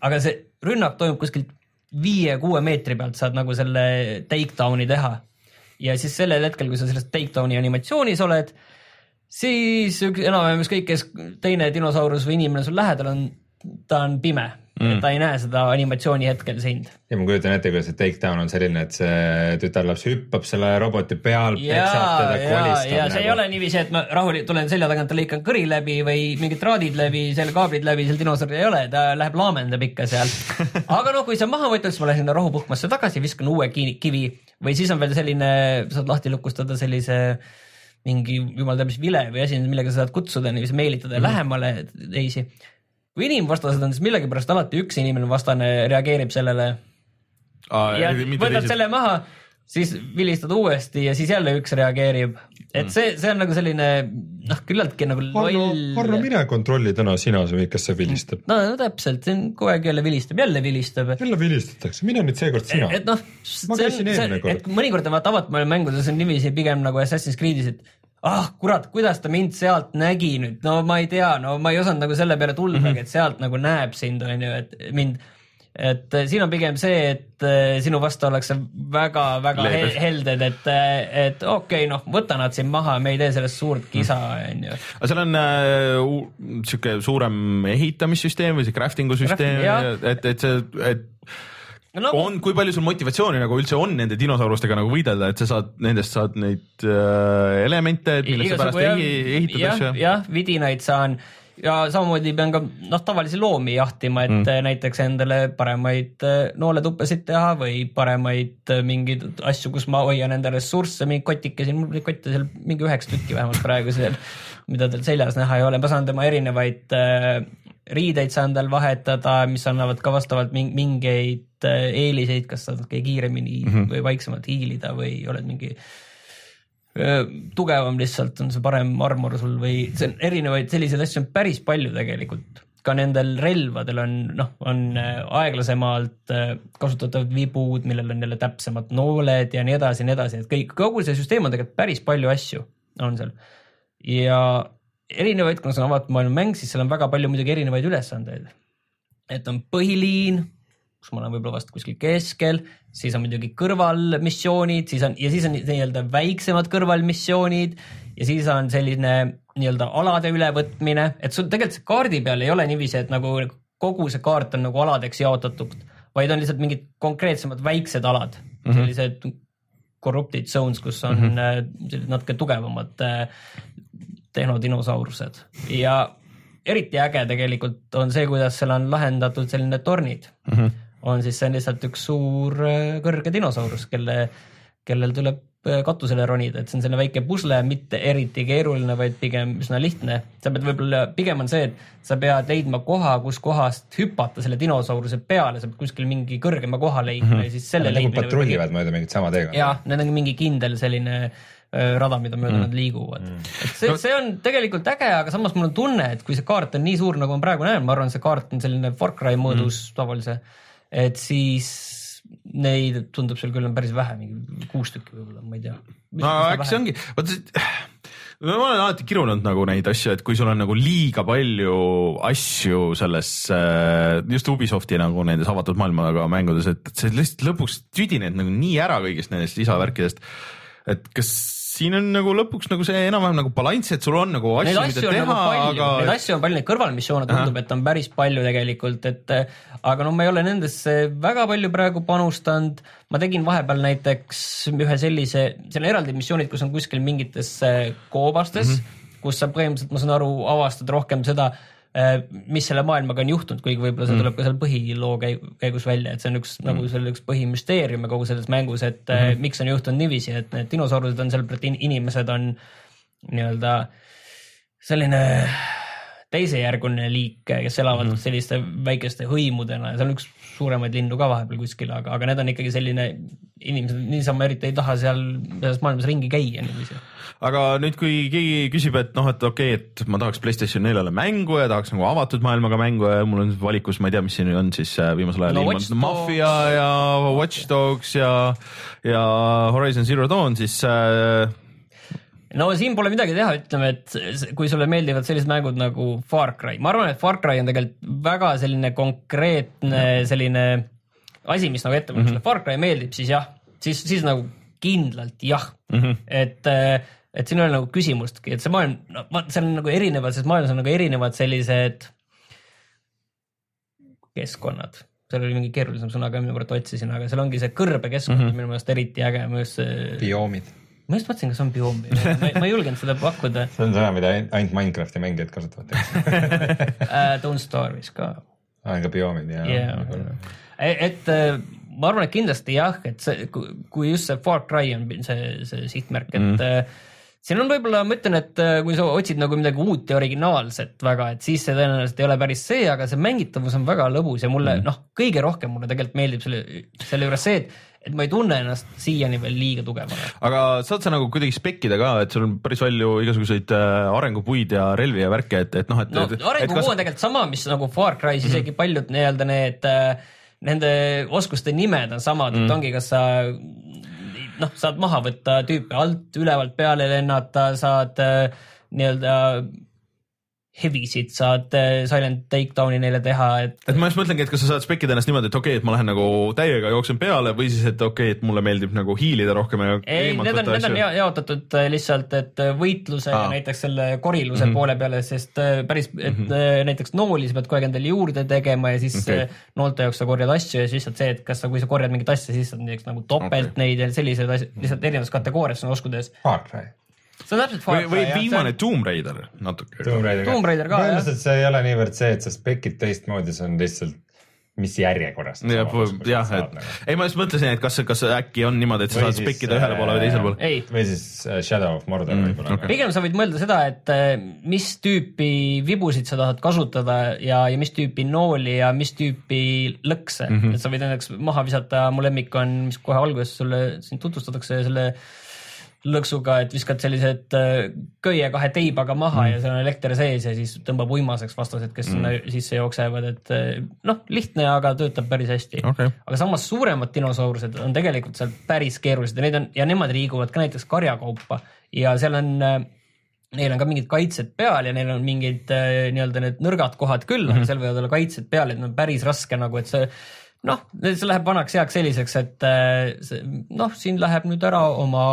aga see rünnak toimub kuskilt viie-kuue meetri pealt saad nagu selle takedown'i teha. ja siis sellel hetkel, kui sa selles takedown'i animatsioonis oled, siis enam-vähem ükskõik, kes teine dinosaurus või inimene sul lähedal on, ta on pime mm., ta ei näe seda animatsiooni hetkel sind. ja ma kujutan ette, kuidas see takedown on selline, et see tütarlaps hüppab selle roboti peal, ja, peksab teda, kolistab ja see ei ole niiviisi, et ma rahulikult tulen selja tagant lõikan kõri läbi või mingid traadid läbi, selle kaablid läbi, seal dinosauri ei ole, ta läheb laamendab ikka seal. aga noh, kui sa maha võtad, siis ma lähen sinna rohupuhkmasse tagasi, viskan uue ki- kivi või siis on veel selline, saad lahti lukustada sellise mingi jumal teab mis vile või asi, millega sa saad kutsuda niiviisi meelitada mm -hmm. lähemale teisi. Kui inimvastased on, siis millegipärast alati üks inimene vastane reageerib sellele ja võtad selle maha, siis vilistad uuesti ja siis jälle üks reageerib. et see, see on nagu selline noh, küllaltki nagu Arno, Arno, loll. mine kontrolli täna sina, kas see vilistab. no, no täpselt, see on kogu aeg jälle vilistab, jälle vilistab. jälle vilistatakse, mine nüüd seekord sina. et noh, mõnikord on vaata avatud maailma mängudes on niiviisi pigem nagu Assassin's Creed'is, et ah kurat, kuidas ta mind sealt nägi nüüd, no ma ei tea, no ma ei osanud nagu selle peale tullagi mm, -hmm. et sealt nagu näeb sind, on ju, et mind et eh, siin on pigem see, et eh, sinu vastu ollakse väga-väga helded, et, et okei okay,, noh, võta nad siin maha, me ei tee sellest suurt kisa, on ju. aga seal on äh, sihuke suurem ehitamissüsteem või see crafting'u süsteem Crafting,, et, et see, et no on, kui palju sul motivatsiooni nagu üldse on nende dinosaurustega nagu võidelda, et sa saad, nendest saad neid äh, elemente, millest sa pärast ehi- ehitad asju. jah, vidinaid saan ja samamoodi pean ka noh, tavalisi loomi jahtima, et mm. näiteks endale paremaid äh, nooletuppesid teha või paremaid äh, mingeid asju, kus ma hoian enda ressursse, mingeid kotikesi, mul neid kotte seal mingi üheksa tükki vähemalt praegu seal, mida tal seljas näha ei ole, ma saan tema erinevaid äh, riideid saan tal vahetada, mis annavad ka vastavalt ming- mingeid äh, eeliseid, kas saad kiiremini mm -hmm. või vaiksemalt hiilida või oled mingi öö, tugevam lihtsalt, on see parem armor sul või see on erinevaid selliseid asju on päris palju tegelikult. ka nendel relvadel on noh, on äh, aeglasemalt äh, kasutatavad vibud, millel on jälle täpsemad nooled ja nii edasi ja nii edasi, et kõik, kogu see süsteem on tegelikult päris palju asju on seal ja erinevaid, kuna see on avatud maailma mäng, siis seal on väga palju muidugi erinevaid ülesandeid. et on põhiliin, kus ma olen võib-olla vast kuskil keskel, siis on muidugi kõrvalmissioonid, siis on ja siis on nii-öelda väiksemad kõrvalmissioonid ja siis on selline nii-öelda alade ülevõtmine, et sul tegelikult kaardi peal ei ole niiviisi, et nagu kogu see kaart on nagu aladeks jaotatud, vaid on lihtsalt mingid konkreetsemad väiksed alad mm, -hmm. sellised corrupted zones, kus on mm -hmm. natuke tugevamad äh, tehnodinosaurused ja eriti äge tegelikult on see, kuidas seal on lahendatud selline tornid mm. -hmm. on siis, see on lihtsalt üks suur äh, kõrge dinosaurus, kelle, kellel tuleb äh, katusele ronida, et see on selline väike pusle, mitte eriti keeruline, vaid pigem üsna lihtne. sa pead võib-olla, pigem on see, et sa pead leidma koha, kus kohast hüpata selle dinosauruse peale, sa pead kuskil mingi kõrgema koha leidma mm -hmm. ja siis selle nagu leidmine patrullivad mööda mingit sama teekonda. jah, need on mingi kindel selline öö, rada, mida mööda mm. nad liiguvad mm.. et see, see on tegelikult äge, aga samas mul on tunne, et kui see kaart on nii suur, nagu ma praegu näen, ma arvan, see kaart on selline Far Cry mõõdus mm. tavalise, et siis neid tundub seal küll on päris vähe, mingi kuus tükki võib-olla, ma ei tea. no äkki see ongi, vot ma olen alati kirunud nagu neid asju, et kui sul on nagu liiga palju asju selles äh, just Ubisofti nagu nendes avatud maailmaga mängudes, et et sa lihtsalt lõpuks tüdined nagu nii ära kõigist nendest lisavärkidest. et kas siin on nagu lõpuks nagu see enam-vähem nagu balanss, et sul on nagu asju, mida on nagu teha, palju aga..., neid asju on palju, neid kõrvalmissioone tundub, et on päris palju tegelikult, et aga no ma ei ole nendesse väga palju praegu panustanud. ma tegin vahepeal näiteks ühe sellise, seal on eraldi missioonid, kus on kuskil mingites koobastes mm, -hmm. kus sa põhimõtteliselt, ma saan aru, avastad rohkem seda, mis selle maailmaga on juhtunud, kuigi võib-olla see tuleb ka seal põhiloo käi- käigus välja, et see on üks mm. nagu selle üks põhimüsteeriume kogu selles mängus, et mm -hmm. miks on juhtunud niiviisi, et need dinosaurused on in- inimesed on nii-öelda selline teisejärguline liik, kes elavad mm -hmm. selliste väikeste hõimudena ja seal on üks suuremaid linnu ka vahepeal kuskil, aga, aga need on ikkagi selline, inimesed niisama eriti ei taha seal selles maailmas ringi käia niiviisi. aga nüüd, kui keegi küsib, et noh, et okei okay,, et ma tahaks Playstation neljale mängu ja tahaks nagu avatud maailmaga mängu ja mul on valikus, ma ei tea, mis siin on siis äh, viimasel ajal No ilmunud. Mafia ja Watch Dogs ja, ja Horizon Zero Dawn, siis äh, no siin pole midagi teha, ütleme, et kui sulle meeldivad sellised mängud nagu Far Cry, ma arvan, et Far Cry on tegelikult väga selline konkreetne selline asi, mis nagu ette paneb mm, -hmm. Far Cry meeldib, siis jah, siis, siis nagu kindlalt jah mm, -hmm. et, et siin ei ole nagu küsimustki, et see maailm, no seal on nagu erinevad, selles maailmas on nagu erinevad sellised keskkonnad seal oli mingi keerulisem sõna ka, mille pärast otsisin, aga seal ongi see kõrbekeskkond mm -hmm. minu meelest eriti äge, minu meelest see bioomid, ma just mõtlesin, kas on bioomi, ma ei julgenud seda pakkuda see on sõna, mida ainult Minecrafti mängijad kasutavad. uh,. Don't Starve vist ka on ka bioomid ja yeah.. et äh, ma arvan, et kindlasti jah, et see, kui just see Far Cry on see, see sihtmärk, et mm. siin on võib-olla, ma ütlen, et kui sa otsid nagu midagi uut ja originaalset väga, et siis see tõenäoliselt ei ole päris see, aga see mängitavus on väga lõbus ja mulle mm. noh, kõige rohkem mulle tegelikult meeldib selle, selle juures see, et et ma ei tunne ennast siiani veel liiga tugevana. aga saad sa nagu kuidagi spekkida ka, et sul on päris palju igasuguseid äh, arengupuid ja relvi ja värke, et, et noh, et. no arengukuu on tegelikult sama, mis nagu Far Cry's isegi Mhm. paljud nii-öelda need äh, Nende oskuste nimed on samad mm, -hmm. et ongi, kas sa noh, saad maha võtta tüüpe alt, ülevalt peale lennata, saad äh, nii-öelda heavy'sid saad äh, silent takedown'i neile teha, et et ma just mõtlengi, et kas sa saad spekkida ennast niimoodi, et okei okay,, et ma lähen nagu täiega jooksen peale või siis, et okei okay,, et mulle meeldib nagu hiilida rohkem ja. ei, need on, need on ja- jaotatud äh, lihtsalt, et äh, võitluse ja Aa. näiteks selle koriluse mm Mhm. -hmm. poole peale, sest päris, et mm -hmm. näiteks nooli sa pead kogu aeg endale juurde tegema ja siis okay. noolte jaoks sa korjad asju ja siis lihtsalt see, et kas sa, kui sa korjad mingit asja, siis saad näiteks nagu topelt okay. neid ja selliseid asju, lihtsalt erinevas kategoorias on oskudes. Far Cry, see on täpselt Far või, Cry. või viimane Tomb Raider natuke. Tomb Raider Raider ka, jah. põhimõtteliselt see ei ole niivõrd see, et sa spekid teistmoodi, see on lihtsalt, mis järjekorras. jah, jah, et ei, ma just mõtlesin, et kas, kas äkki on niimoodi, et sa Või saad siis, spekkida ühele poole või äh, teisele poole. ei, või siis äh, Shadow of Mordor Mm, võib-olla okei. pigem sa võid mõelda seda, et äh, mis tüüpi vibusid sa tahad kasutada ja, ja mis tüüpi nooli ja mis tüüpi lõkse mm. -hmm. et sa võid näiteks maha visata, mu lemmik on, mis kohe alguses sulle siin tutvustatakse selle lõksuga, et viskad sellised äh, köie kahe teibaga maha Mhm. mm. ja seal on elekter sees ja siis tõmbab uimaseks vastased, kes mm. sinna sisse jooksevad, et äh, noh, lihtne, aga töötab päris hästi okei, aga samas suuremad dinosaurused on tegelikult seal päris keerulised ja neid on ja nemad liiguvad ka näiteks karjakaupa ja seal on äh, Neil on ka mingid kaitsed peal ja neil on mingid äh, nii-öelda need nõrgad kohad küll mm, -hmm. aga seal võivad olla kaitsed peal, et on päris raske nagu, et see noh, see läheb vanaks heaks selliseks, et äh, see noh, siin läheb nüüd ära oma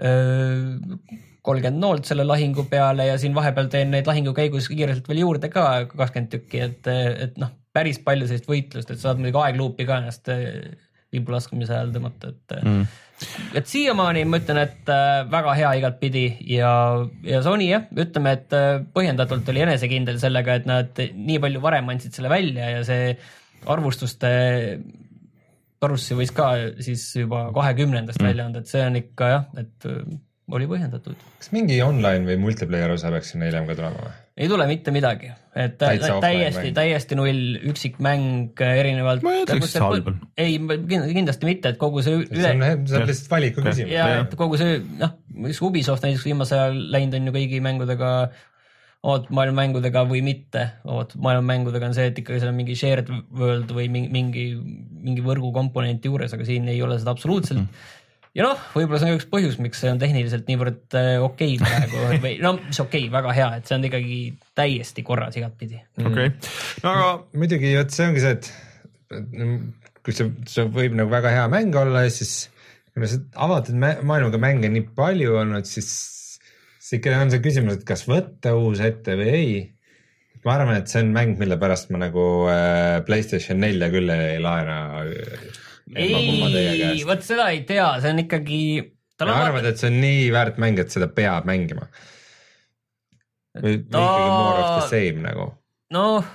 kolmkümmend noolt selle lahingu peale ja siin vahepeal teen neid lahingu käigus kiirelt veel juurde ka kakskümmend tükki, et, et noh, päris palju sellist võitlust, et saad muidugi aegluupi ka ennast äh, vibu laskmise ajal tõmmata, et mm. et siiamaani ma ütlen, et äh, väga hea igatpidi ja, ja Sony jah, ütleme, et äh, põhjendatult oli enesekindel sellega, et nad nii palju varem andsid selle välja ja see arvustuste arvustusi võis ka siis juba kahekümnendast mm. välja anda, et see on ikka jah, et äh, oli põhjendatud. kas mingi online või multiplayer osa peaks sinna hiljem ka tulema või? ei tule mitte midagi, et Täitsa täiesti täiesti null üksikmäng äh, erinevalt. Ma ei ütleks, et halb on. ei, kindlasti mitte, et kogu see see üle on, see on lihtsalt valiku küsimus. ja et kogu see noh, mis Ubisoft näiteks viimasel ajal läinud on ju kõigi mängudega, avatud maailma mängudega või mitte avatud maailma mängudega on see, et ikkagi seal on mingi shared world või mingi, mingi, võrgukomponent juures, aga siin ei ole seda absoluutselt mm. -hmm ja noh, võib-olla see on üks põhjus, miks see on tehniliselt niivõrd äh, okei okay praegu või no mis okei okay,, väga hea, et see on ikkagi täiesti korras igatpidi. okei, no aga muidugi vot see ongi see, et kui see, see võib nagu väga hea mäng olla ja siis kuna see avatud maailmaga mänge nii palju olnud, siis siis ikka on see küsimus, et kas võtta uus ette või ei. ma arvan, et see on mäng, mille pärast ma nagu äh, Playstation nelja küll ei laena. ei, vot seda ei tea, see on ikkagi. ma arvan, et see on nii väärt mäng, et seda peab mängima. või või ikkagi more of the same nagu. noh,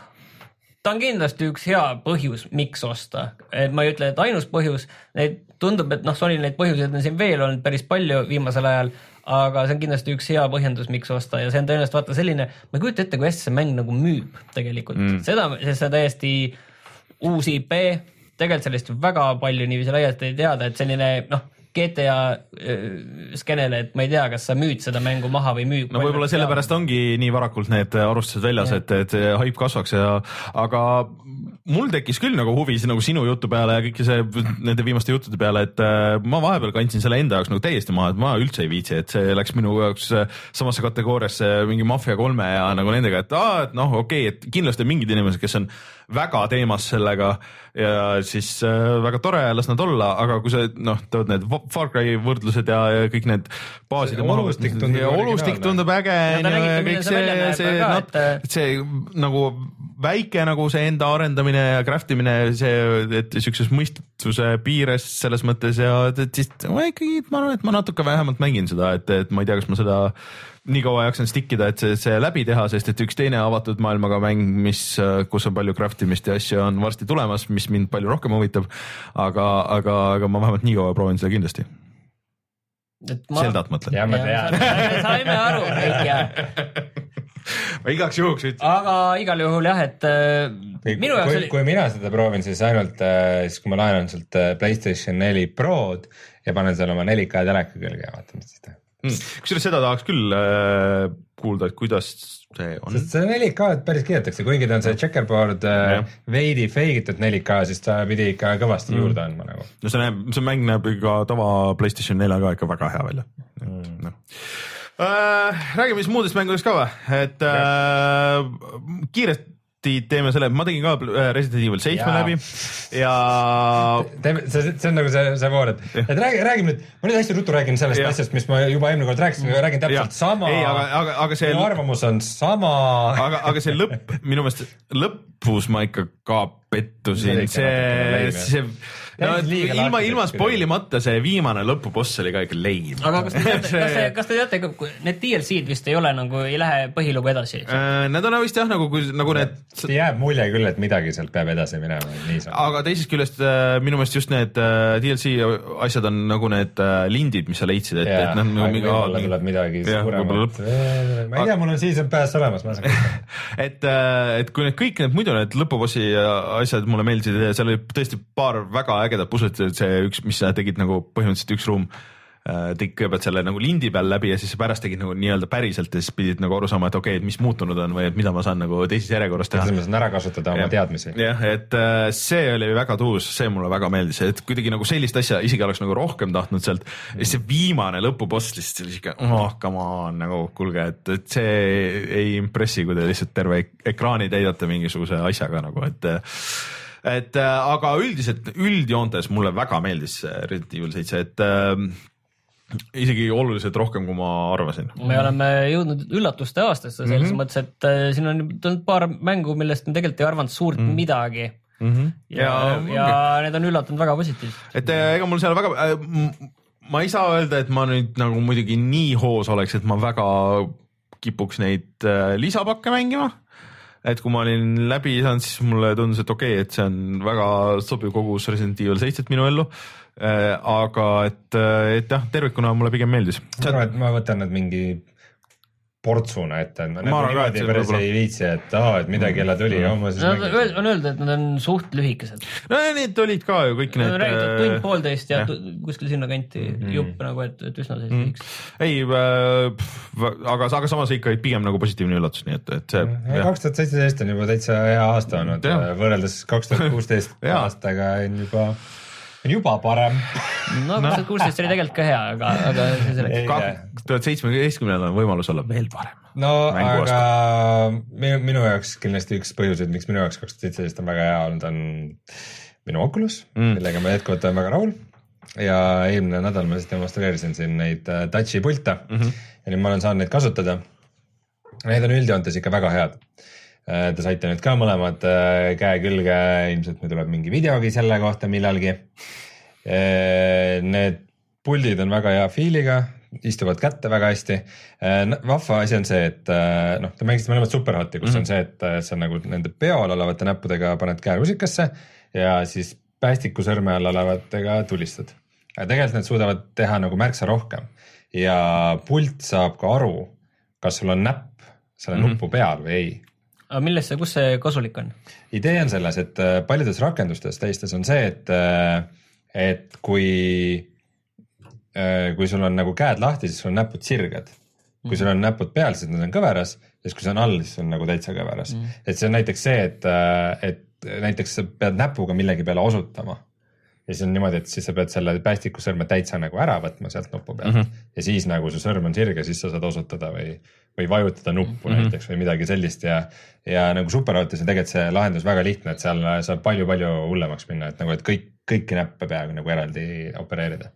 ta on kindlasti üks hea põhjus, miks osta, et ma ei ütle, et ainus põhjus, neid tundub, et noh, Sonyl neid põhjuseid on siin veel olnud päris palju viimasel ajal, aga see on kindlasti üks hea põhjendus, miks osta ja see on tõenäoliselt vaata selline, ma ei kujuta ette, kui hästi see mäng nagu müüb tegelikult mm., seda, sest see on täiesti uus IP, tegelikult sellest ju väga palju niiviisi laialt ei teada, et selline noh, GTA äh, skeenele, et ma ei tea, kas sa müüd seda mängu maha või müü. no võib-olla sellepärast ongi nii varakult need arvustused väljas, et, et haip kasvaks ja, aga mul tekkis küll nagu huvi nagu sinu jutu peale ja kõike see nende viimaste juttude peale, et äh, ma vahepeal kandsin selle enda jaoks nagu täiesti maha, et ma üldse ei viitsi, et see läks minu jaoks äh, samasse kategooriasse mingi Mafia kolme ja nagu nendega, et aa, et noh, okei okay,, et kindlasti on mingid inimesed, kes on väga teemas sellega ja siis äh, väga tore, las nad olla, aga kui sa noh, tood need Far Cry võrdlused ja, ja kõik need baaside See olustik tundub ja olustik tundub äge onju, nägite, ja kõik see see, see et see nagu väike nagu see enda arendamine ja craft imine, see, et siukses mõistuse piires selles mõttes ja et, et siis ma ikkagi, ma arvan, et ma natuke vähemalt mängin seda, et, et ma ei tea, kas ma seda nii kaua jaksan stick ida, et see, see läbi teha, sest et üks teine avatud maailmaga mäng, mis, kus on palju craft imist ja asju, on varsti tulemas, mis mind palju rohkem huvitab. aga, aga, aga ma vähemalt nii kaua proovin seda kindlasti. Zeldat mõtlen. ja ma tean. saime aru kõik ja, ma igaks juhuks ütlen. aga igal juhul jah, et äh, kui, minu jaoks oli, kui mina seda proovin, siis ainult äh, siis, kui ma laenan sult äh, Playstation neli Prod ja panen seal oma 4K teleka külge ja vaatan, mis siis teeb. Mm. kusjuures seda tahaks küll äh, kuulda, et kuidas see on. sest see 4K-d päris kiidetakse, kuigi ta on see checkerboard äh, veidi fake itud 4K, siis ta pidi ikka kõvasti mm. juurde andma nagu. no see näeb, see mäng näeb ikka tava Playstation neljaga ikka väga hea välja mm.. No. Äh, räägime siis muudest mängudest ka või, et äh, kiiresti teeme selle, ma tegin ka äh, Resident Evil seitsme läbi ja teeme, see, see on nagu see, see voor, et, et räägi, räägime nüüd, ma nüüd hästi ruttu räägin sellest Jah. asjast, mis ma juba eelmine kord rääkisin, räägin Jah. täpselt sama. ei, aga, aga, aga see minu arvamus on sama. aga, aga see lõpp, minu meelest lõpus ma ikka ka pettusin, See see, see no, liiga ilma, ilma spoil imata see viimane lõpuboss oli ka ikka leim. aga kas te teate, kas te, kas te teate, need DLC-d vist ei ole nagu, ei lähe põhilugu edasi? Äh, Need on vist jah, nagu, nagu need, jääb mulje küll, et midagi sealt peab edasi minema, niisama. aga teisest küljest äh, minu meelest just need äh, DLC asjad on nagu need äh, lindid, mis sa leidsid, et, et noh, nagu võib-olla tuleb midagi suuremat. ma ei tea, mul on season pass olemas, ma saan. et, et kui need kõik need muidu need lõpubossi asjad mulle meeldisid seal oli tõesti paar väga ägedat puslet, see üks, mis sa tegid nagu põhimõtteliselt üks ruum äh, tegid kõigepealt selle nagu lindi peal läbi ja siis pärast tegid nagu nii-öelda päriselt ja siis pidid nagu aru saama, et okei okay,, et mis muutunud on või et mida ma saan nagu teises järjekorras teha mõttes on ära kasutada oma Jah. teadmisi. jah, et äh, see oli väga tuus, see mulle väga meeldis, et kuidagi nagu sellist asja isegi oleks nagu rohkem tahtnud sealt ja siis see viimane lõpuboss lihtsalt oli siuke, oh come on nagu kuulge, et, et see ei impressi, kui te lihtsalt terve ek- ekraani täidate mingisuguse asjaga nagu, et et äh, aga üldiselt üldjoontes mulle väga meeldis see Resident Evil seitse, et äh, isegi oluliselt rohkem, kui ma arvasin. me oleme jõudnud üllatuste aastasse selles mm -hmm. mõttes, et äh, siin on tulnud paar mängu, millest me tegelikult ei arvanud suurt mm -hmm. midagi. Mm -hmm. ja, ja, ja need on üllatunud väga positiivselt. et äh, ega mul seal väga äh,, ma ei saa öelda, et ma nüüd nagu muidugi nii hoos oleks, et ma väga kipuks neid äh, lisapakke mängima. Et kui ma olin läbi saanud, siis mulle tundus, et okei okay,, et see on väga sobiv kogus Resident Evil seitset minu ellu. aga et, et jah, tervikuna mulle pigem meeldis. ma arvan, et ma võtan need mingi portsuna ette, et ma Ma nagu niimoodi päris ei viitsi, et aa, et midagi jälle tuli, homme siis Nad mängin. on öeldud, et nad on suht lühikesed. no need olid ka ju kõik Need räägitud tund-poolteist ja tu- kuskil sinnakanti jupp nagu, et, et üsna sellised lühikesed. ei, aga, aga samas ikka pigem nagu positiivne üllatus, nii et, et see. kaks tuhat seitseteist on juba täitsa hea aasta olnud, Jah. võrreldes kaks tuhat kuusteist aastaga on juba, juba parem. no kaks tuhat kuusteist oli tegelikult ka hea, aga, aga see selleks. Kaks tuhat seitsmeteistkümnendal on võimalus olla veel parem. no Mängu aga minu, minu jaoks kindlasti üks põhjuseid, miks minu jaoks kaks tuhat seitseteist on väga hea olnud, on minu Oculus mm., millega ma jätkuvalt olen väga rahul. ja eelmine nädal ma siis demonstreerisin siin neid äh, touch'i pilte mm -hmm. ja nüüd ma olen saanud neid kasutada. Need on üldjoontes ikka väga head. Te saite nüüd ka mõlemad äh, käe külge, ilmselt meil tuleb mingi videogi selle kohta millalgi. Need puldid on väga hea feel'iga, istuvad kätte väga hästi. vahva asi on see, et äh, noh, te mängisite mõlemad Superhoti, kus mm -hmm. on see, et äh, sa nagu nende peal olevate näppudega paned käe rusikasse ja siis päästiku sõrme all olevatega tulistad. aga tegelikult need suudavad teha nagu märksa rohkem ja pult saab ka aru, kas sul on näpp selle mm -hmm. nupu peal või ei aga millest see, kus see kasulik on? idee on selles, et äh, paljudes rakendustes teistes on see, et, et kui, kui sul on nagu käed lahti, siis sul on näpud sirged. kui sul on näpud peal, siis nad on kõveras, siis kui see on all, siis on nagu täitsa kõveras mm.. et see on näiteks see, et, et näiteks sa pead näpuga millegi peale osutama. ja siis on niimoodi, et siis sa pead selle päästikusõrme täitsa nagu ära võtma sealt nupu pealt mm -hmm. ja siis nagu su sõrm on sirge, siis sa saad osutada või, või vajutada nuppu mm -hmm. näiteks või midagi sellist ja, ja nagu Superautos on tegelikult see lahendus väga lihtne, et seal saab palju-palju hullemaks minna, et nagu, et kõik, kõiki näppe peaaegu nagu eraldi opereerida.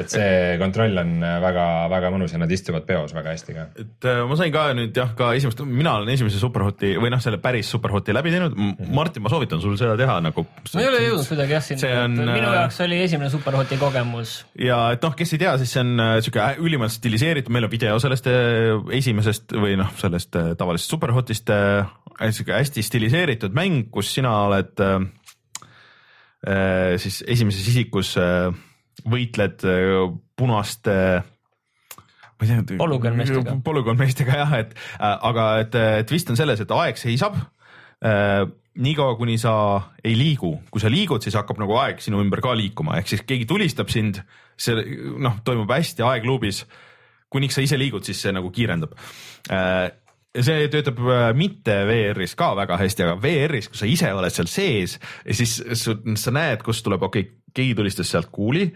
et see kontroll on väga-väga mõnus ja nad istuvad peos väga hästi ka. et äh, ma sain ka nüüd jah, ka esimest, mina olen esimese Superhoti või noh, selle päris Superhoti läbi teinud. Martin, ma soovitan sul seda teha nagu. ma ei ole jõudnud kuidagi jah sinna See, on, minu äh, jaoks oli esimene Superhoti kogemus. ja et noh, kes ei tea, siis see on äh, sihuke ülimalt stiliseeritud, meil on video sellest esimesest või noh, sellest tavalisest Superhotist sihuke hästi stiliseeritud mäng, kus sina oled äh, siis esimeses isikus äh, võitled äh, punaste ma ei tea. Polügoonmeestega. polügoonmeestega jah, et äh, aga et, vist on selles, et aeg seisab äh, niikaua, kuni sa ei liigu, kui sa liigud, siis hakkab nagu aeg sinu ümber ka liikuma, ehk siis keegi tulistab sind, see noh, toimub hästi aegluubis. kuniks sa ise liigud, siis see nagu kiirendab äh, see töötab äh, mitte VR-is ka väga hästi, aga VR-is, kui sa ise oled seal sees ja siis sa, sa näed, kust tuleb, okei okay,, keegi tulistas sealt kuuli,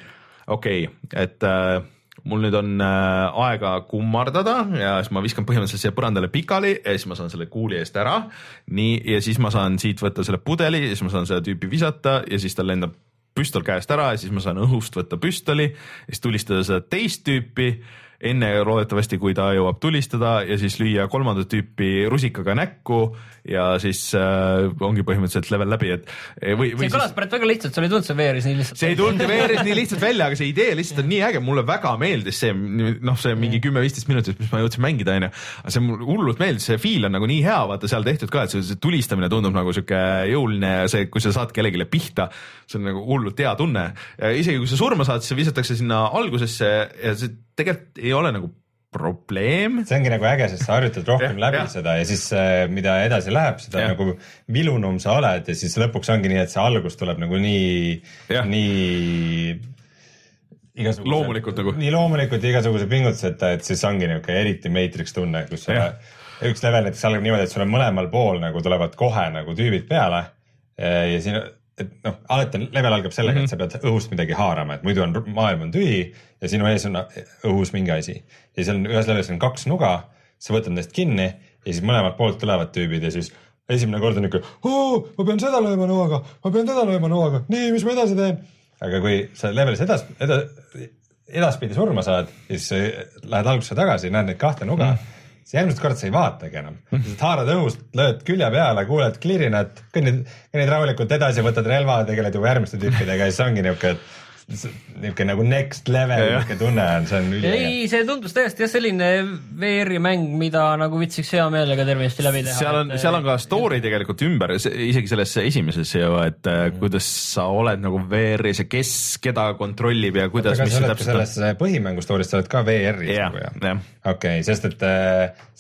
okei okay,, et äh, mul nüüd on äh, aega kummardada ja siis ma viskan põhimõtteliselt siia põrandale pikali ja siis ma saan selle kuuli eest ära. nii, ja siis ma saan siit võtta selle pudeli ja siis ma saan seda tüüpi visata ja siis tal lendab püstol käest ära ja siis ma saan õhust võtta püstoli ja siis tulistada seda teist tüüpi enne loodetavasti, kui ta jõuab tulistada ja siis lüüa kolmandat tüüpi rusikaga näkku ja siis äh, ongi põhimõtteliselt level läbi, et või, see või kõlas siis praegu väga lihtsalt, sul ei tulnud see veeris nii lihtsalt. see ei tulnud veeris nii lihtsalt välja, aga see idee lihtsalt on nii äge, mulle väga meeldis see, noh, see mingi kümme-viisteist minutit, mis ma jõudsin mängida, onju. aga see mulle hullult meeldis, see feel on nagu nii hea, vaata seal tehtud ka, et see, see tulistamine tundub nagu sihuke jõuline ja see, kui sa saad kellelegi pihta, see on nagu hullult hea tunne. isegi kui sa surma saad, siis see visatakse sinna algusesse ja see tegelikult ei ole nagu probleem. see ongi nagu äge, sest sa harjutad rohkem Jah, läbi jah. seda ja siis äh, mida edasi läheb, seda Jah. nagu vilunum sa oled ja siis lõpuks ongi nii, et see algus tuleb nagu nii, nii igasuguse, Loomulikult nagu. nii loomulikult ja igasuguse pingutuseta, et siis ongi niisugune eriti Matrix tunne, kus sa üks level näiteks algab niimoodi, et sul on mõlemal pool nagu tulevad kohe nagu tüübid peale ja siin, et noh, alati level algab sellega mm, -hmm. et sa pead õhust midagi haarama, et muidu on maailm on tühi ja sinu ees on õhus mingi asi ja seal on ühes levelis on kaks nuga, sa võtad neist kinni ja siis mõlemalt poolt tulevad tüübid ja siis esimene kord on niuke, ma pean seda lööma noaga, ma pean teda lööma noaga, nii, mis ma edasi teen. aga kui sa levelis edas-, eda-, edaspidi surma saad, siis äh, lähed algusesse tagasi, näed neid kahte nuga mm., siis järgmist korda sa ei vaatagi enam, haarad õhust, lööd külje peale, kuuled klirinat, kõnnid, kõnnid rahulikult edasi, võtad relva, tegeled juba järgmiste tüüpidega ja siis ongi niuke, niuke nagu next level niuke tunne on, see on üliäge. ei, see tundus tõesti jah selline VR-i mäng, mida nagu viitsiks hea meelega tervenisti läbi teha. seal on, seal on ka story tegelikult ümber, isegi selles esimeses ju, et äh, kuidas sa oled nagu VR-is ja kes keda kontrollib ja kuidas, aga mis sa oled täpselt on. selles põhimängu story's, sa oled ka VR-is jah nagu, jah? jah, okei okay,, sest et,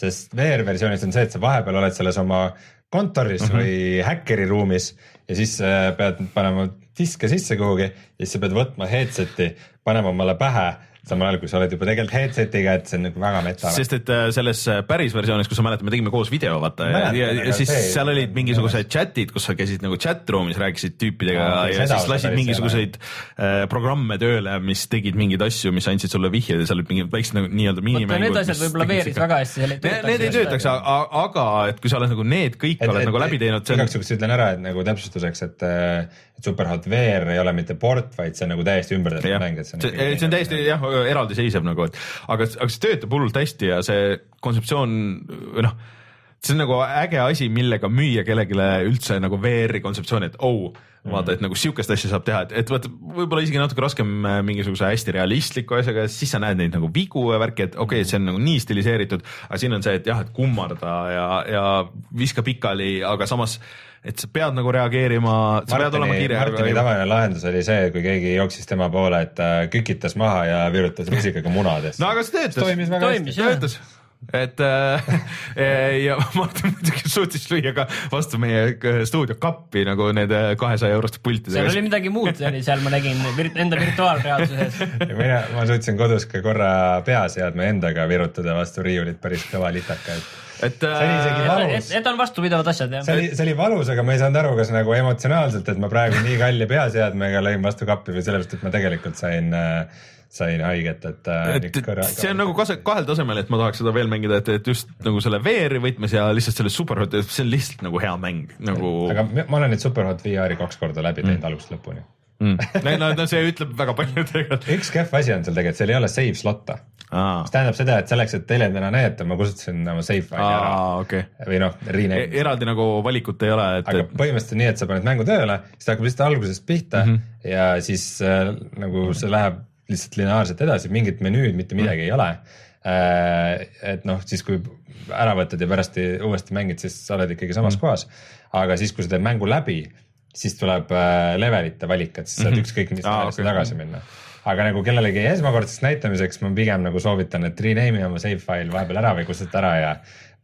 sest VR-versioonis on see, et sa vahepeal oled selles oma kontoris mm. -hmm. või häkkeri ruumis ja siis pead panema diske sisse kuhugi ja siis sa pead võtma headset'i, panema omale pähe, samal ajal kui sa oled juba tegelikult headset'iga, et see on nagu väga meta. sest et äh, selles äh, päris versioonis, kus sa mäletad, me tegime koos video, vaata ja, ja, ja siis see- seal olid mingisugused chat'id, kus sa käisid nagu chat room'is, rääkisid tüüpidega Aa, ja, ja siis lasid mingisuguseid äh, programme tööle, mis tegid mingeid asju, mis andsid sulle vihjeid ja seal olid mingid väiksed nagu nii-öelda vot miinimängud. need asjad võib-olla VR-is väga hästi Need, ei töötaks, aga et kui sa oled nagu need kõik et, oled nagu läbi teinud, igaks juhuks ütlen ära, et nagu täpsustuseks, et, et Superhot VR ei ole mitte port, vaid see on nagu täiesti ümber tehtud jah, mäng, et see, see see, see on täiesti jah, eraldiseisev nagu, et aga, aga see töötab hullult hästi ja see kontseptsioon või noh, see on nagu äge asi, millega müüa kellelegi üldse nagu VR-i kontseptsiooni, et oh, vaata, et nagu sihukest asja saab teha, et, et vaata, võib-olla isegi natuke raskem äh, mingisuguse hästi realistliku asjaga, siis sa näed neid nagu vigu ja värki, et okei okay,, see on nagu nii stiliseeritud, aga siin on see, et jah, et kummarda ja, ja viska pikali, aga samas, et sa pead nagu reageerima, sa pead olema Martini, kiire. Martini tavaline lahendus oli see, kui keegi jooksis tema poole, et ta kükitas maha ja virutas rusikaga munadesse no aga see töötas. toimis väga toimis, töötas, et äh, ja Martin muidugi suutis lüüa ka vastu meie k- stuudio kappi nagu nende kahesaja euroste seal pultidega oli. midagi muud, oli seal ma nägin enda virtuaalreaalsuses. mina, ma suutsin kodus ka korra peaseadme endaga virutada vastu riiulit päris kõva litaka, et et see oli isegi äh, valus et on vastupidavad asjad jah see. oli, see oli valus, aga ma ei saanud aru, kas nagu emotsionaalselt, et ma praegu nii kalli peaseadmega lõin vastu kappi või sellepärast, et ma tegelikult sain, sain haiget, et, äh, et see on nagu kase- kahel tasemel, et ma tahaks seda veel mängida, et, et just nagu selle VR-i võtmes ja lihtsalt selle superhot, see on lihtsalt nagu hea mäng nagu. aga ma olen nüüd Superhot VR-i kaks korda läbi teinud mm. algusest lõpuni. mm. no, no see ütleb väga palju tegelikult. üks kehv asi on seal tegelikult, seal ei ole save slot'e, aa mis, tähendab seda, et selleks, et teljendina näidata, ma kustutasin oma save faili ära okei. või noh, rename. eraldi nagu valikut ei ole, et, aga et põhimõtteliselt nii, et sa paned mängu tööle, siis ta hakkab lihtsalt algusest pihta mm -hmm. ja siis äh, nagu see läheb lihtsalt lineaarselt edasi, mingit menüüd, mitte midagi mm ei ole äh,. et noh, siis kui ära võtad ja pärast uuesti mängid, siis sa oled ikkagi samas mm kohas. aga siis, kui sa teed mängu läbi, siis tuleb äh, levelite valik, et siis saad mm -hmm. ükskõik mis levelisse okei. tagasi minna aga nagu kellelegi esmakordseks näitamiseks ma pigem nagu soovitan, et rename'i oma save file vahepeal ära või kustuta ära ja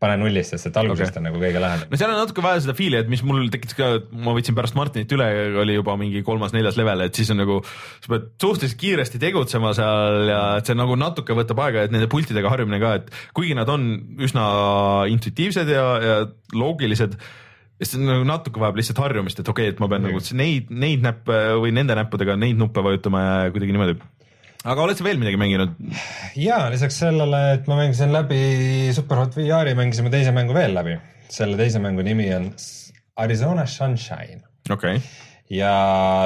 pane nullist, sest et algusest okay. on nagu kõige lähedam. no seal on natuke vaja seda feel'i, et mis mul tekitas ka, ma võtsin pärast Martinit üle, oli juba mingi kolmas-neljas level, et siis on nagu, sa pead suhteliselt kiiresti tegutsema seal ja et see nagu natuke võtab aega, et nende pultidega harjumine ka, et kuigi nad on üsna intuitiivsed ja, ja loogilised, siis on nagu natuke vajab lihtsalt harjumist, et okei okay,, et ma pean nagu neid, neid näppe või nende näppudega neid nuppe vajutama ja kuidagi niimoodi. Aga oled sa veel midagi mänginud? ja lisaks sellele, et ma mängisin läbi Superhot VR-i, mängisime teise mängu veel läbi. selle teise mängu nimi on Arizona Sunshine okei okay., ja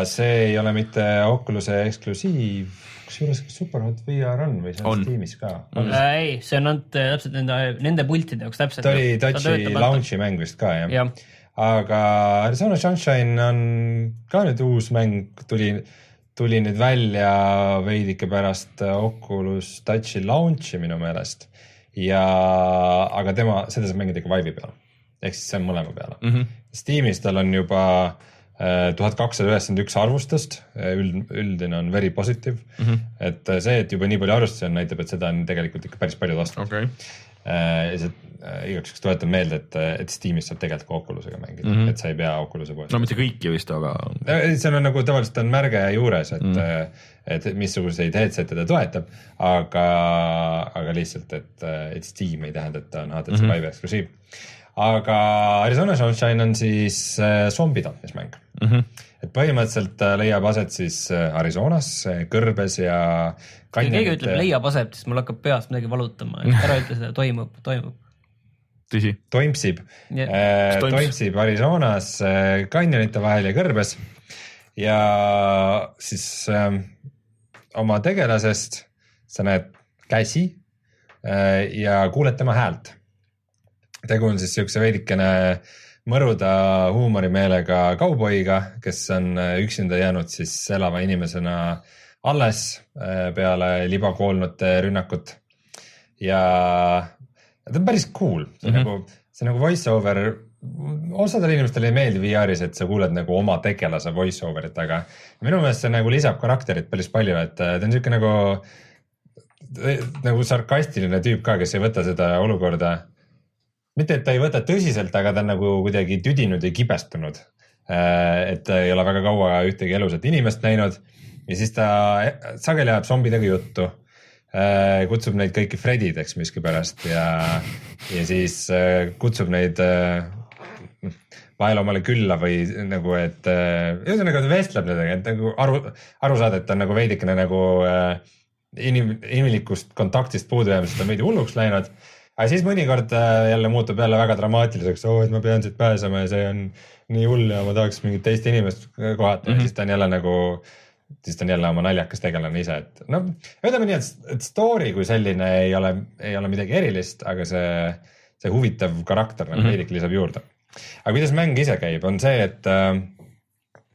see ei ole mitte Oculus'e eksklusiiv, kusjuures kas Superhot VR on või see on, On. Steamis ka? Äh, ei, see on ainult äh, täpselt nende, nende pultide jaoks täpselt. ta oli Touchi launch'i mäng vist ka jah ja.? jah, aga Arizona Sunshine on ka nüüd uus mäng, tuli, tuli nüüd välja veidike pärast Oculus Touchi launch'i minu meelest. ja, aga tema, seda saab mängida ikka Vive'i peal. ehk siis see on mõlema peale mm. -hmm. Steamis tal on juba tuhat kakssada üheksakümmend üks arvustust, üld, üldine on very positive mm. -hmm. et äh, see, et juba nii palju arvustusi on, näitab, et seda on tegelikult ikka päris palju ostnud okei, Äh, ja see äh, igaks juhuks tuletan meelde, et, et Steamis saab tegelikult ka Oculusega mängida mm, -hmm. et sa ei pea Oculus'e poest no mitte kõiki vist, aga Äh, seal on nagu tavaliselt on märge juures, et mm., et missuguseid headset'e ta toetab, aga, aga lihtsalt, et, et Steam ei tähenda, et ta on HTC mm -hmm. Vive eksklusiiv. aga Arizona Sunshine on siis äh, zombi tapmismäng mm. -hmm. et põhimõtteliselt leiab aset siis äh, Arizonas äh, kõrbes ja. Kui keegi ütleb. leiab aset, siis mul hakkab peas midagi valutama, ära ütle seda, toimub, toimub. tõsi, toimsib yeah., Toimps. toimsib Arizonas äh, kanjonite vahel ja kõrbes ja siis äh, oma tegelasest sa näed käsi äh, ja kuuled tema häält. tegu on siis siukse veidikene mõruda huumorimeelega kauboiga, kes on äh, üksinda jäänud siis elava inimesena alles äh, peale libakoolnute rünnakut ja ta on päris cool, see on mm -hmm. nagu, see on nagu voice over, osadele inimestele ei meeldi VR-is, et sa kuuled nagu oma tegelase voice over'it, aga minu meelest see nagu lisab karakterit päris palju, et äh, ta on siuke nagu, nagu sarkastiline tüüp ka, kes ei võta seda olukorda mitte, et ta ei võta tõsiselt, aga ta on nagu kuidagi tüdinud ja kibestunud. et ta ei ole väga kaua ühtegi elusat inimest näinud ja siis ta sageli ajab zombidega juttu. kutsub neid kõiki Fredideks miskipärast ja, ja siis äh, kutsub neid äh, vahel omale külla või nagu, et äh, ühesõnaga ta vestleb nendega, et nagu aru, aru saada, et ta on nagu veidikene nagu äh, inim-, inimlikust kontaktist puudu jäämisest on veidi hulluks läinud. aga siis mõnikord äh, jälle muutub jälle väga dramaatiliseks, oo, et ma pean siit pääsema ja see on nii hull ja ma tahaks mingit teist inimest kohata mm -hmm. siis ta on jälle nagu, siis ta on jälle oma naljakas tegelane ise, et noh, ütleme nii, et, et story kui selline ei ole, ei ole midagi erilist, aga see, see huvitav karakter nagu mm -hmm. veidike lisab juurde. aga kuidas mäng ise käib, on see, et äh,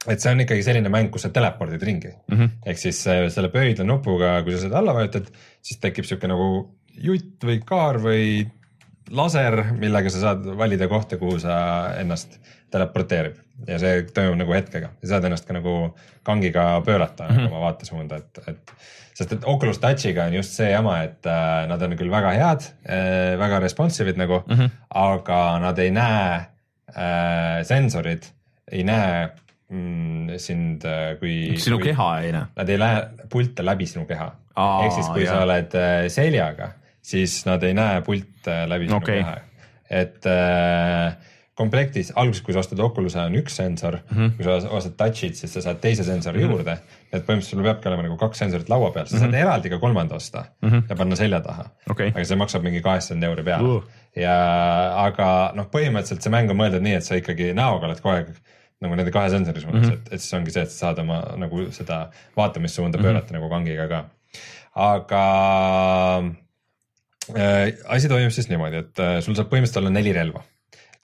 et see on ikkagi selline mäng, kus sa telepordid ringi mm. -hmm. ehk siis äh, selle pöidla nupuga, kui sa seda alla vajutad, siis tekib sihuke nagu jutt või kaar või laser, millega sa saad valida kohta, kuhu sa ennast teleporteerib ja see toimub nagu hetkega ja saad ennast ka nagu kangiga pöörata mm -hmm. oma vaatesuunda, et, et sest et Oculus Touchiga on just see jama, et äh, nad on küll väga head äh,, väga responsive'id nagu mm, -hmm. aga nad ei näe äh,, sensorid ei näe mm, sind äh, kui. sinu kui, keha ei näe. Nad ei lähe pilte läbi sinu keha. Ehk siis, kui jah. sa oled äh, seljaga, siis nad ei näe pilte läbi sinu Okei. keha. et äh, komplektis alguses, kui sa ostad Oculus'e on üks sensor mm, Mhm. -hmm. kui sa ostad Touch'it, siis sa saad teise sensori mm -hmm. juurde. et põhimõtteliselt sul peabki olema nagu kaks sensorit laua peal, sa saad mm -hmm. eraldi ka kolmanda osta mm -hmm. ja panna selja taha Mhm. Okei. aga see maksab mingi kaheksakümmend euri peale Uh. ja aga noh, põhimõtteliselt see mäng on mõeldud nii, et sa ikkagi näoga oled kogu aeg nagu nende kahe sensori suunas mm, -hmm. et, et siis ongi see, et sa saad oma nagu seda vaatamissuunda pöörata mm -hmm. nagu kangiga ka. aga äh, asi toimub siis niimoodi, et äh, sul saab põhimõtteliselt olla neli relva,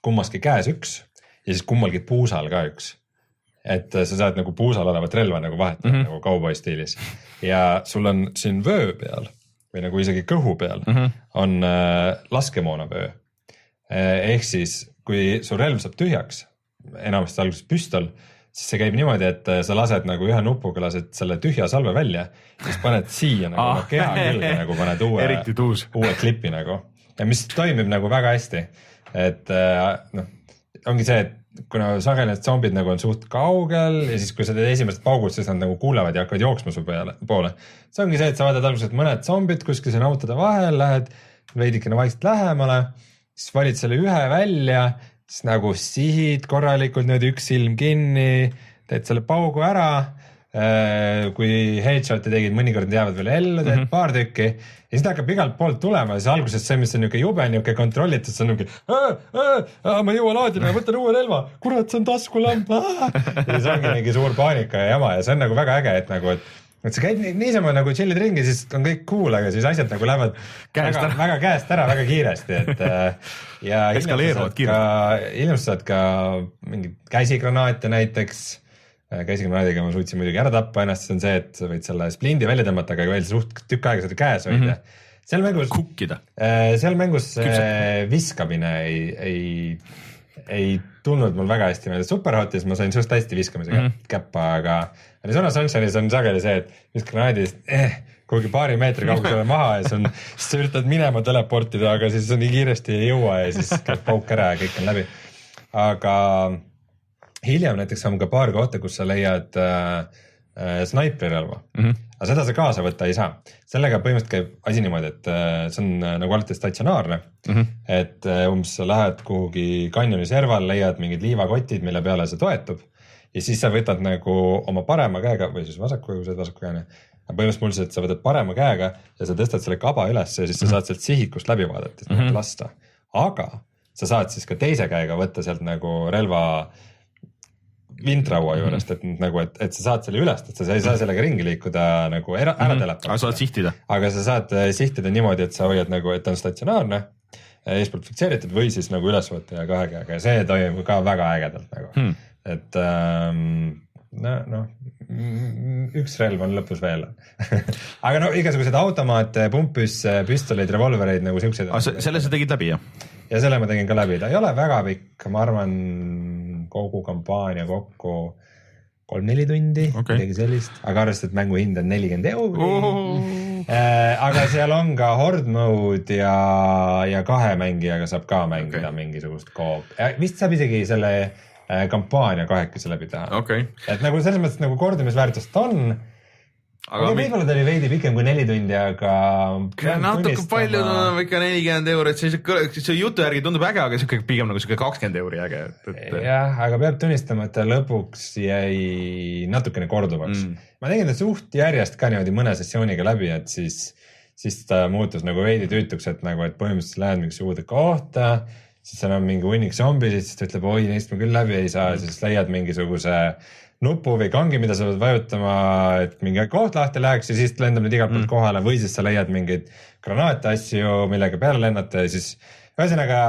kummaski käes üks ja siis kummalgi puusal ka üks. et äh, sa saad nagu puusal olevat relva nagu vahetada mm -hmm. nagu kauboi stiilis ja sul on siin vöö peal või nagu isegi kõhu peal mm -hmm. on äh, laskemoonavöö Eh, ehk siis, kui su relv saab tühjaks, enamasti alguses püstol, siis see käib niimoodi, et eh, sa lased nagu ühe nupuga lased selle tühja salve välja, siis paned siia nagu Ah. keha külge nagu paned uue uue klipi nagu ja mis toimib nagu väga hästi. Et eh, noh, ongi see, et kuna sageli need zombid nagu on suht kaugel ja siis, kui sa teed esimesed paugud, siis nad nagu kuulevad ja hakkavad jooksma su peale, poole. see ongi see, et sa vaatad alguses mõned zombid kuskil siin autode vahel, lähed veidikene vaikselt lähemale, siis valid selle ühe välja, siis nagu sihid korralikult niimoodi üks silm kinni, teed selle paugu ära. Kui headshot'i tegid, mõnikord jäävad veel ellu, teed mm -hmm. paar tükki ja siis ta hakkab igalt poolt tulema ja siis alguses see, mis on niuke jube, niuke kontrollitud, see on niuke. ma ei jõua laadida, ma võtan uue relva, kurat, see on taskulamp. ja siis ongi mingi suur paanika ja jama ja see on nagu väga äge, et nagu, et et sa käid ni- niisama nagu chill'id ringi, siis on kõik cool, aga siis asjad nagu lähevad Käest väga, ära. väga käest ära väga kiiresti, et äh, ja hiljem sa saad ka, hiljem sa saad ka mingeid käsigranaate näiteks. Käsigranaadiga ma suutsin muidugi ära tappa ennast, see on see, et sa võid selle splindi välja tõmmata, aga veel suht tükk aega seda käes hoida mm. -hmm. seal mängus kukkida. Äh, seal mängus see viskamine ei, ei, ei tulnud mul väga hästi meelde, Superhotis ma sain suht hästi viskamisega mm -hmm. käppa, aga Arizona Sunshine'is on sageli see, et viskad granaadist eh, kuhugi paari meetri kaugusele maha ja siis on, siis sa üritad minema teleportida, aga siis nii kiiresti ei jõua ja siis käib pauk ära ja kõik on läbi. aga hiljem näiteks on ka paar kohta, kus sa leiad äh, äh, snaiprirelva mm. Mhm. -hmm. aga seda sa kaasa võtta ei saa. sellega põhimõtteliselt käib asi niimoodi, et äh, see on äh, nagu alati statsionaarne mm. Mhm. -hmm. et äh, umbes sa lähed kuhugi kanjoni serval, leiad mingid liivakotid, mille peale see toetub ja siis sa võtad nagu oma parema käega või siis vasakuga, kui sa oled vasakukäene. põhimõtteliselt sa võtad parema käega ja sa tõstad selle kaba üles ja siis sa saad sealt sihikust läbi vaadata, et mm -hmm. lasta. aga sa saad siis ka teise käega võtta sealt nagu relva vintraua juurest, et nagu, et, et sa saad selle üles, et sa ei saa sellega ringi liikuda nagu ära, ära aga teletada saad sihtida. aga sa saad äh, sihtida niimoodi, et sa hoiad nagu, et ta on statsionaarne, eespoolt fikseeritud või siis nagu üles võtta ja kahe käega ja see toimub ka väga ägedalt nagu Hmm. et ähm, no noh, üks relv on lõpus veel aga no igasuguseid automaate, pumppüsse, püstoleid, revolvereid nagu siukseid. aga selle sa tegid läbi jah? Ja selle ma tegin ka läbi, ta ei ole väga pikk, ma arvan kogu kampaania kokku kolm-neli tundi okay., midagi sellist, aga arvestades, et mängu hind on nelikümmend euri Äh, aga seal on ka horde mode ja, ja kahe mängijaga saab ka mängida okay. mingisugust koop, vist saab isegi selle äh, kampaania kahekesi läbi teha okay.. et nagu selles mõttes nagu kordumisväärtust on, aga mi- võib-olla ta oli veidi pikem kui neli tundi, aga. natuke palju tundub ikka nelikümmend eurot, see, see jutu järgi tundub äge, aga siuke pigem nagu siuke kakskümmend euri äge, et, jah, aga peab tunnistama, et ta lõpuks jäi natukene korduvaks Mm. ma tegin ta suht järjest ka niimoodi mõne sessiooniga läbi, et siis, siis ta muutus nagu veidi tüütuks, et nagu, et põhimõtteliselt lähed mingisse uude kohta, siis seal on mingi hunnik zombisid, siis ta ütleb, oi, neist ma küll läbi ei saa mm., siis leiad mingisuguse nupu või kangi, mida sa pead vajutama, et mingi koht lahti läheks ja siis lendab nüüd igalt poolt mm. kohale või siis sa leiad mingeid granaate, asju, millega peale lennata ja siis ühesõnaga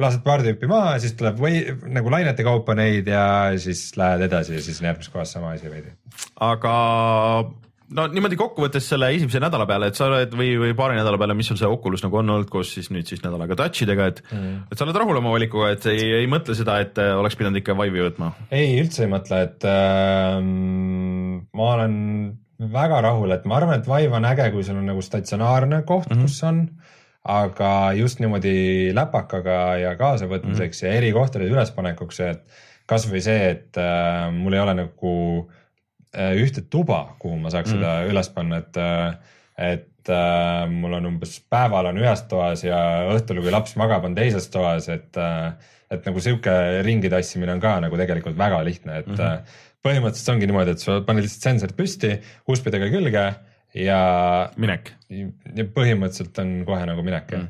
lased paar tüüpi maha, siis tuleb või nagu lainete kaupa neid ja siis lähed edasi ja siis on järgmises kohas sama asi veidi. aga no niimoodi kokkuvõttes selle esimese nädala peale, et sa oled või, või paari nädala peale, mis sul see Oculus nagu on olnud koos siis nüüd siis nädal aega touch idega, et mm., et sa oled rahul oma valikuga, et ei, ei mõtle seda, et äh, oleks pidanud ikka Vive'i võtma. ei, üldse ei mõtle, et ähm, ma olen väga rahul, et ma arvan, et Vive on äge, kui sul on nagu statsionaarne koht mm, -hmm. kus on, aga just niimoodi läpakaga ja kaasavõtmiseks mm -hmm. ja eri kohtades ülespanekuks, et kasvõi see, et äh, mul ei ole nagu äh, ühte tuba, kuhu ma saaks mm seda üles panna, et äh, et äh, mul on umbes päeval on ühes toas ja õhtul, kui laps magab, on teises toas, et äh, et nagu sihuke ringi tassimine on ka nagu tegelikult väga lihtne, et mm -hmm. põhimõtteliselt ongi niimoodi, et sa paned lihtsalt sensorid püsti USB-dega külge ja, minek. ja põhimõtteliselt on kohe nagu minek jah mm..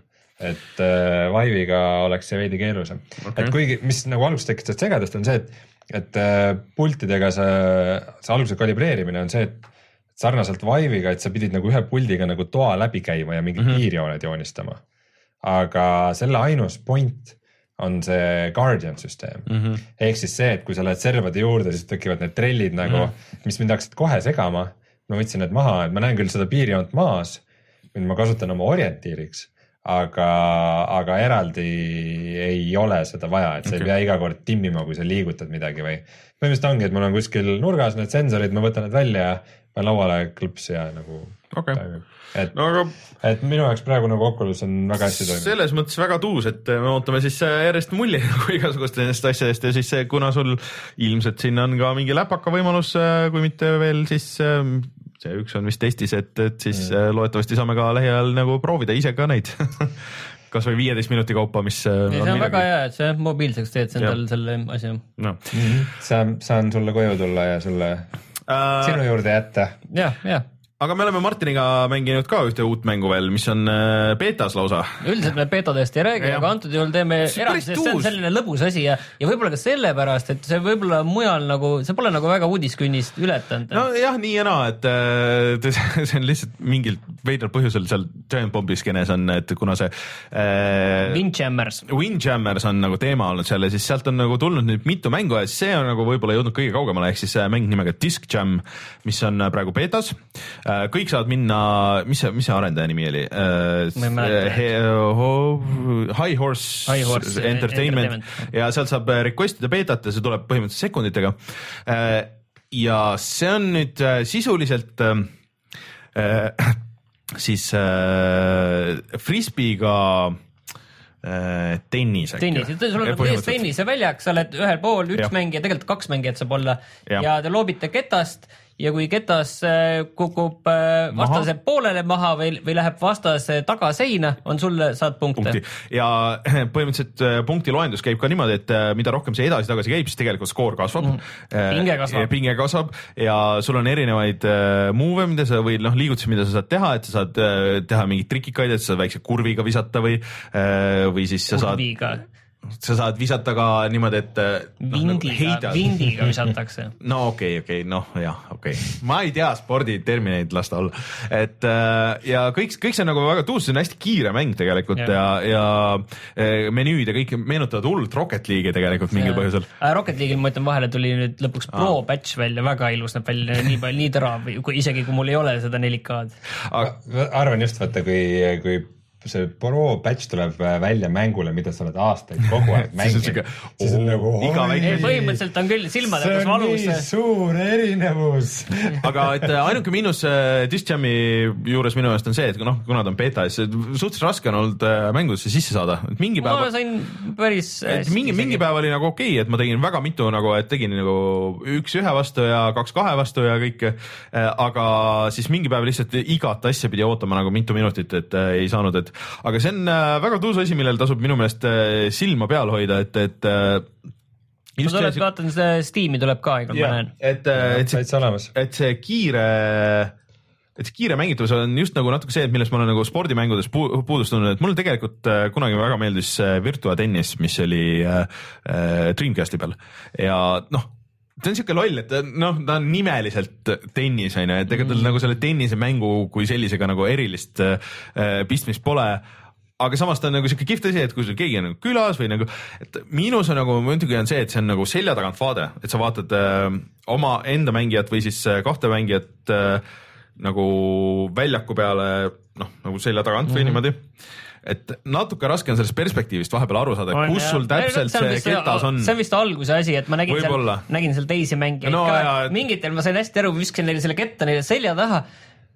et äh, Vive'iga oleks see veidi keerulisem okay., et kuigi, mis nagu alguses tekitas segadust, on see, et, et äh, pultidega see, see alguse kalibreerimine on see, et sarnaselt Vive'iga, et sa pidid nagu ühe puldiga nagu toa läbi käima ja mingid mm -hmm. piirjooned joonistama. aga selle ainus point on see Guardian süsteem mm. -hmm. ehk siis see, et kui sa lähed servade juurde, siis tekivad need trellid nagu mm, -hmm. mis mind hakkasid kohe segama. ma võtsin need maha, et ma näen küll seda piirjoont maas, mida ma kasutan oma orientiiriks, aga, aga eraldi ei ole seda vaja, et sa okay. Ei pea iga kord timmima, kui sa liigutad midagi või. põhimõtteliselt ongi, et mul on kuskil nurgas need sensorid, ma võtan need välja, panen lauale klõps ja nagu okei, toimib. et no aga et minu jaoks praegu nagu Oculus on väga hästi toiminud. selles mõttes väga tuus, et me ootame siis äh, järjest muljeid nagu igasugustest nendest asjadest ja siis äh, kuna sul ilmselt siin on ka mingi läpaka võimalus, kui mitte veel, siis äh, see üks on vist testis, et, et siis mm. loodetavasti saame ka lähiajal nagu proovida ise ka neid kasvõi viieteist minuti kaupa, mis. ja see on väga hea, et sa mobiilseks teed endal selle asja. noh, saan, saan sulle koju tulla ja sulle, sinu äh, juurde jätta. jah, jah, aga me oleme Martiniga mänginud ka ühte uut mängu veel, mis on äh, betas lausa. üldiselt me betadest ei räägi, aga antud juhul teeme eraldi, sest see on selline lõbus asi ja, ja võib-olla ka sellepärast, et see võib-olla mujal nagu, see pole nagu väga uudiskünnist ületanud nojah, nii ja naa, et äh, see on lihtsalt mingil veidral põhjusel seal Giant Bombi skeenes on, et kuna see äh, Windjammers. Windjammers on nagu teema olnud seal ja siis sealt on nagu tulnud nüüd mitu mängu ja see on nagu võib-olla jõudnud kõige kaugemale, ehk siis äh, mäng nimega Disc Jam, mis on äh, praegu betas. Kõik saavad minna, mis see, mis see arendaja nimi oli? Mäleta. High Horse, High Horse Entertainment, Entertainment. ja sealt saab request ida beetat ja see tuleb põhimõtteliselt sekunditega. ja see on nüüd äh, sisuliselt äh, siis äh, frisbeega äh, tennis. tennis, sul on ees tenniseväljak, sa oled ühel pool üks Jah. mängija, tegelikult kaks mängijat saab olla Jah. ja te loobite ketast ja kui ketas äh, kukub äh, vastase poolele maha või, või läheb vastase tagaseina, on sulle, saad punkte, punkti ja põhimõtteliselt äh, punkti loendus käib ka niimoodi, et äh, mida rohkem see edasi-tagasi käib, siis tegelikult skoor kasvab mm.. Pinge kasvab. pinge kasvab ja sul on erinevaid äh, move'e, mida sa või noh, liigutusi, mida sa saad teha, et sa saad äh, teha mingeid trikikaid, et sa saad väikse kurviga visata või äh,, või siis sa saad, kurviga, sa saad visata ka niimoodi, et äh, nagu vindiga, heidad. vindiga visatakse no okei okay,, okei okay,, noh jah, okei okay., ma ei tea sporditermineid, las ta olla, et äh, ja kõik, kõik see on nagu väga tuus, see on hästi kiire mäng tegelikult ja, ja, ja äh, menüüd ja kõik meenutavad hullult Rocket League'i tegelikult mingil põhjusel. Rocket League'il ma ütlen vahele tuli nüüd lõpuks pro patch välja, väga ilus näeb välja, nii palju, nii terav, kui isegi kui mul ei ole seda 4K-d. aga ma arvan just vaata, kui, kui see pro patch tuleb välja mängule, mida sa oled aastaid kogu aeg Siis on mänginud siuke,, siis on nagu iga oi, väike- põhimõtteliselt on küll silmade on valus nii. suur erinevus. aga et äh, ainuke miinus äh, Disc Jami juures minu meelest on see, et noh, kuna ta on beeta, siis suhteliselt raske on olnud äh, mängudesse sisse saada, et mingi ma päev sain päris et mingi, mingi päev oli nagu okei okay,, et ma tegin väga mitu nagu, et tegin nagu üks ühe vastu ja kaks kahe vastu ja kõike. aga siis mingi päev lihtsalt igat asja pidi ootama nagu mitu minutit, et äh, ei saanud, et aga see on äh, väga tuus asi, millel tasub minu meelest äh, silma peal hoida, et, et äh, ma just tuleb, see, vaatan seda Steam'i tuleb ka igal ma näen. et, et see et see kiire, et see kiire mängitavus on just nagu natuke see, et millest ma olen nagu spordimängudes pu- puudust tundnud, et mulle tegelikult äh, kunagi väga meeldis äh, Virtua tennis, mis oli äh, äh, Dreamcasti peal ja noh ta on siuke loll, et noh, ta on nimeliselt tennis onju, et ega tal Mm. nagu selle tennisemängu kui sellisega nagu erilist äh, pistmist pole aga samas ta on nagu siuke kihvt asi, et kui sul keegi on nagu külas või nagu, et miinus on nagu muidugi on see, et see on nagu selja tagant vaade, et sa vaatad äh, oma enda mängijat või siis äh, kahte mängijat äh, nagu väljaku peale noh, nagu selja tagant või Mhm. niimoodi et natuke raske on sellest perspektiivist vahepeal aru saada, kus sul täpselt see ketas on. see on vist alguse asi, et ma nägin seal Võib-olla., nägin seal teisi mängijaid No ka et-, mingitel ma sain hästi aru, viskasin neile selle ketta neile selja taha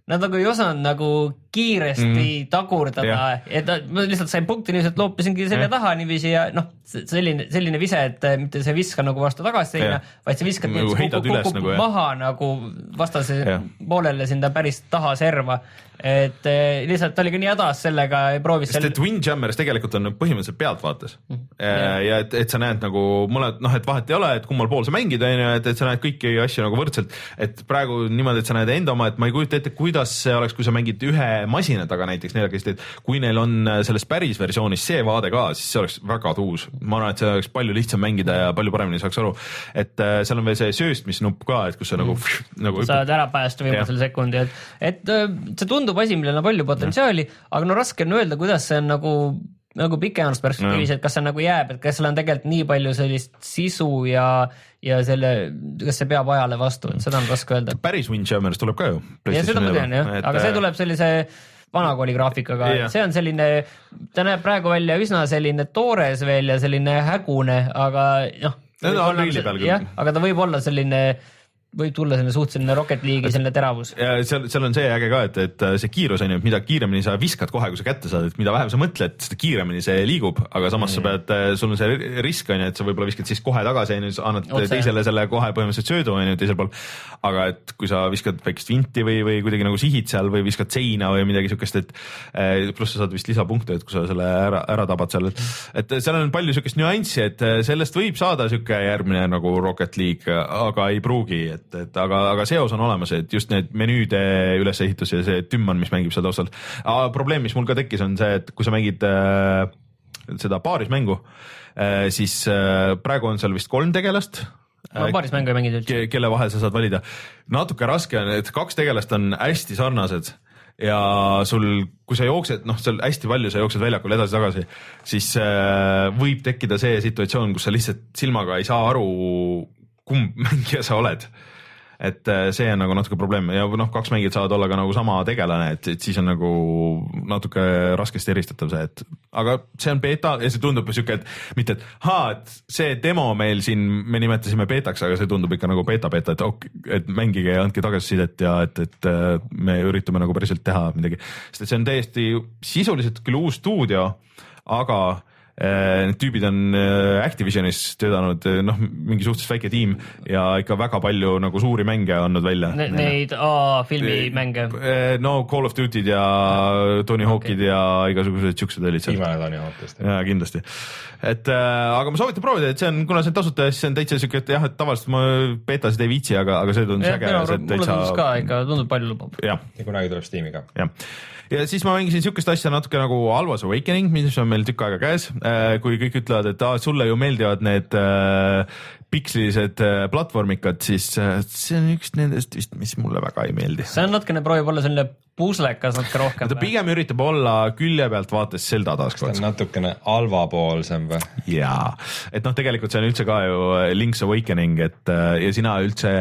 Nad nagu ei osanud nagu kiiresti mm. tagurdada et ma lihtsalt sain punkti et loopisingi selja taha niiviisi ja noh, selline, selline vise, et äh, mitte sa ei viska nagu vastu tagasi seina vaid sa viskad Nagu kukub nagu, maha nagu vastase Jah. poolele sinna päris taha serva. Et eh, lihtsalt ta oli ka nii hädas sellega ja proovis sest seal et Windjammers tegelikult on põhimõtteliselt pealtvaates mm. ja et, et sa näed nagu mõned noh, et vahet ei ole, et kummal pool sa mängid, onju, et, et sa näed kõiki asju nagu võrdselt. et praegu niimoodi, et sa näed enda oma, et ma ei kujuta ette, kuidas see oleks, kui sa mängid ühe masina taga näiteks neljakesti, et kui neil on äh, selles päris versioonis see vaade ka, siis see oleks väga tuus. ma arvan, et see oleks palju lihtsam mängida ja palju paremini saaks aru. et seal on veel see sööstmisnupp ka, et kus sa nagu mm., nagu saad ära päästa viimasel sekundil, et, et see tundub asi, millel on palju potentsiaali, aga no raske on öelda, kuidas see on nagu nagu pikemas perspektiivis, et kas see nagu jääb, et kas seal on tegelikult nii palju sellist sisu ja, ja selle, kas see peab ajale vastu, et seda on raske öelda. päris Windjammers tuleb ka ju. ja seda ma tean jah, aga see tuleb sellise vanakooli graafikaga Jah., see on selline, ta näeb praegu välja üsna selline toores veel ja selline hägune, aga noh. No ta on Unreali peal küll. jah, aga ta võib olla selline, võib tulla selline suht selline Rocket League'i selline teravus. ja seal, seal on see äge ka, et, et see kiirus on ju, et mida kiiremini sa viskad kohe, kui sa kätte saad, et mida vähem sa mõtled, seda kiiremini see liigub, aga samas mm. sa pead, sul on see ri- risk on ju, et sa võib-olla viskad siis kohe tagasi on ju, annad Otse. teisele selle kohe põhimõtteliselt söödu on ju teisel pool. aga et kui sa viskad väikest vinti või, või kuidagi nagu sihid seal või viskad seina või midagi siukest, et eh, pluss sa saad vist lisapunkte, et kui sa selle ära, ära tabad seal, et seal on palju siukest nüanssi, et sellest võib saada siuke järgmine nagu Rocket League, aga ei pruugi, et et, et aga, aga seos on olemas, et just need menüüde ülesehitus ja see tümman, mis mängib seal taustal. probleem, mis mul ka tekkis, on see, et kui sa mängid äh, seda paarismängu äh,, siis äh, praegu on seal vist kolm tegelast ma paaris mängu ei mänginud üldse. ke- kelle vahel sa saad valida. natuke raske on, et kaks tegelast on hästi sarnased ja sul, kui sa jooksed, noh, seal hästi palju sa jooksed väljakul edasi-tagasi, siis äh, võib tekkida see situatsioon, kus sa lihtsalt silmaga ei saa aru, kumb mängija sa oled et äh, see on nagu natuke probleem. Ja noh, kaks mängijat saavad olla ka nagu sama tegelane, et, et siis on nagu natuke raskesti eristatav see, et aga see on beeta ja see tundub siuke, et mitte, et haa, et see demo meil siin me nimetasime beetaks, aga see tundub ikka nagu beeta-beeta, et ok, et mängige ja andke tagasisidet ja et, et äh, me üritame nagu päriselt teha midagi, sest et see on täiesti sisuliselt küll uus stuudio, aga need tüübid on äh, Activisionis töötanud, noh, mingi suhteliselt väike tiim ja ikka väga palju nagu suuri mänge andnud välja Ne,. Neid A filmimänge. no Call of Duty'd ja Tony Hawk'id ja igasugused siuksed olid seal. viimane Tony Hawk vist. jaa, kindlasti. et äh, aga ma soovitan proovida, et see on, kuna see on tasuta, siis see on täitsa siuke, et jah, et tavaliselt ma betasid ei viitsi, aga, aga see tundus äge. mulle tundus ka ikka, tundub palju lubab. jah, ja kunagi tuleb Steam'i ka. jah ja siis ma mängisin siukest asja natuke nagu Alwas Awakening, mis on meil tükk aega käes, kui kõik ütlevad, et aa, sulle ju meeldivad need äh, pikslilised äh, platvormikad, siis äh, see on üks nendest vist, mis mulle väga ei meeldi. see on natukene, proovib olla selline puslekas natuke rohkem ta. pigem üritab olla külje pealt vaates Zelda ta taaskord on. natukene halvapoolsem või? jaa, et noh, tegelikult see on üldse ka ju Link's Awakening, et äh, ja sina üldse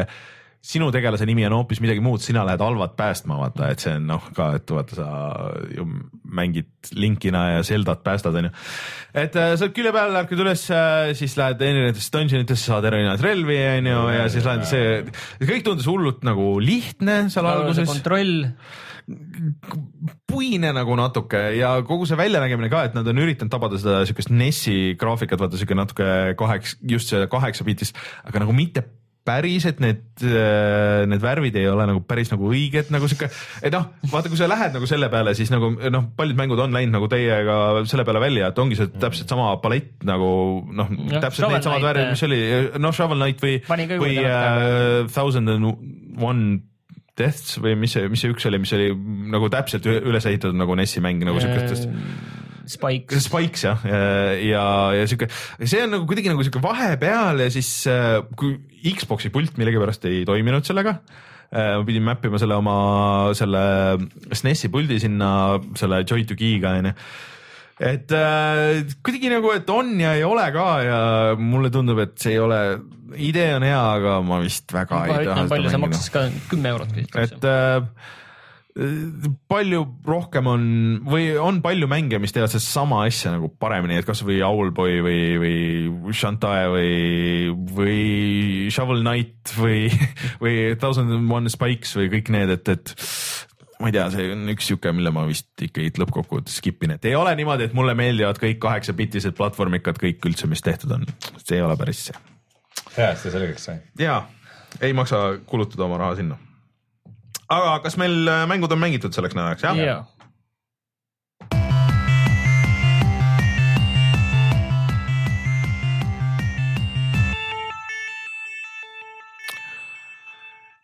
sinu tegelase nimi on hoopis midagi muud, sina lähed halvat päästma, vaata, et see on noh ka, et vaata, sa ju mängid Linkina ja Zeldat päästad, onju. et äh, sa külje peal, ärkad üles, siis lähed erinevatesse dungeon itesse, saad erinevaid relvi, onju, ja siis lähed see, kõik tundus hullult nagu lihtne seal alguses. kontroll, puine nagu natuke ja kogu see väljanägemine ka, et nad on üritanud tabada seda siukest NES-i graafikat, vaata siuke natuke kaheks, just see kaheksa bitist, aga nagu mitte päris, et need, need värvid ei ole nagu päris nagu õiged nagu sihuke, et noh, vaata, kui sa lähed nagu selle peale, siis nagu noh, paljud mängud on läinud nagu teiega selle peale välja, et ongi see täpselt sama palett nagu noh, täpselt needsamad värvid, mis oli, noh, Shovel Knight või või uh, Thousand and One Deaths või mis see, mis see üks oli, mis oli nagu täpselt üles ehitatud nagu NES-i mäng nagu siukestest. Spike, Spikes jah, ja, ja sihuke, see on nagu kuidagi nagu sihuke vahepeal ja siis äh, kui Xbox'i pult millegipärast ei toiminud sellega. ma pidin map ima selle oma selle SNES-i puldi sinna selle Joy2Key'ga onju et äh, kuidagi nagu, et on ja ei ole ka ja mulle tundub, et see ei ole, idee on hea, aga ma vist väga ma ei taha ütlen, palju see mängida. maksis ka, kümme eurot vist. et äh, palju rohkem on või on palju mänge, mis teevad sedasama asja nagu paremini, et kasvõi Owlboy või, või Shantae või, või Shovel Knight või, või Thousand and One Spikes või kõik need, et, et ma ei tea, see on üks sihuke, mille ma vist ikkagi lõppkokkuvõttes skip in, et ei ole niimoodi, et mulle meeldivad kõik kaheksabitised platvormikad, kõik üldse, mis tehtud on, see ei ole päris see hea, et see selgeks sai. ja ei maksa kulutada oma raha sinna. Aga kas meil äh, mängud on mängitud selleks nädalaks, jah ja.?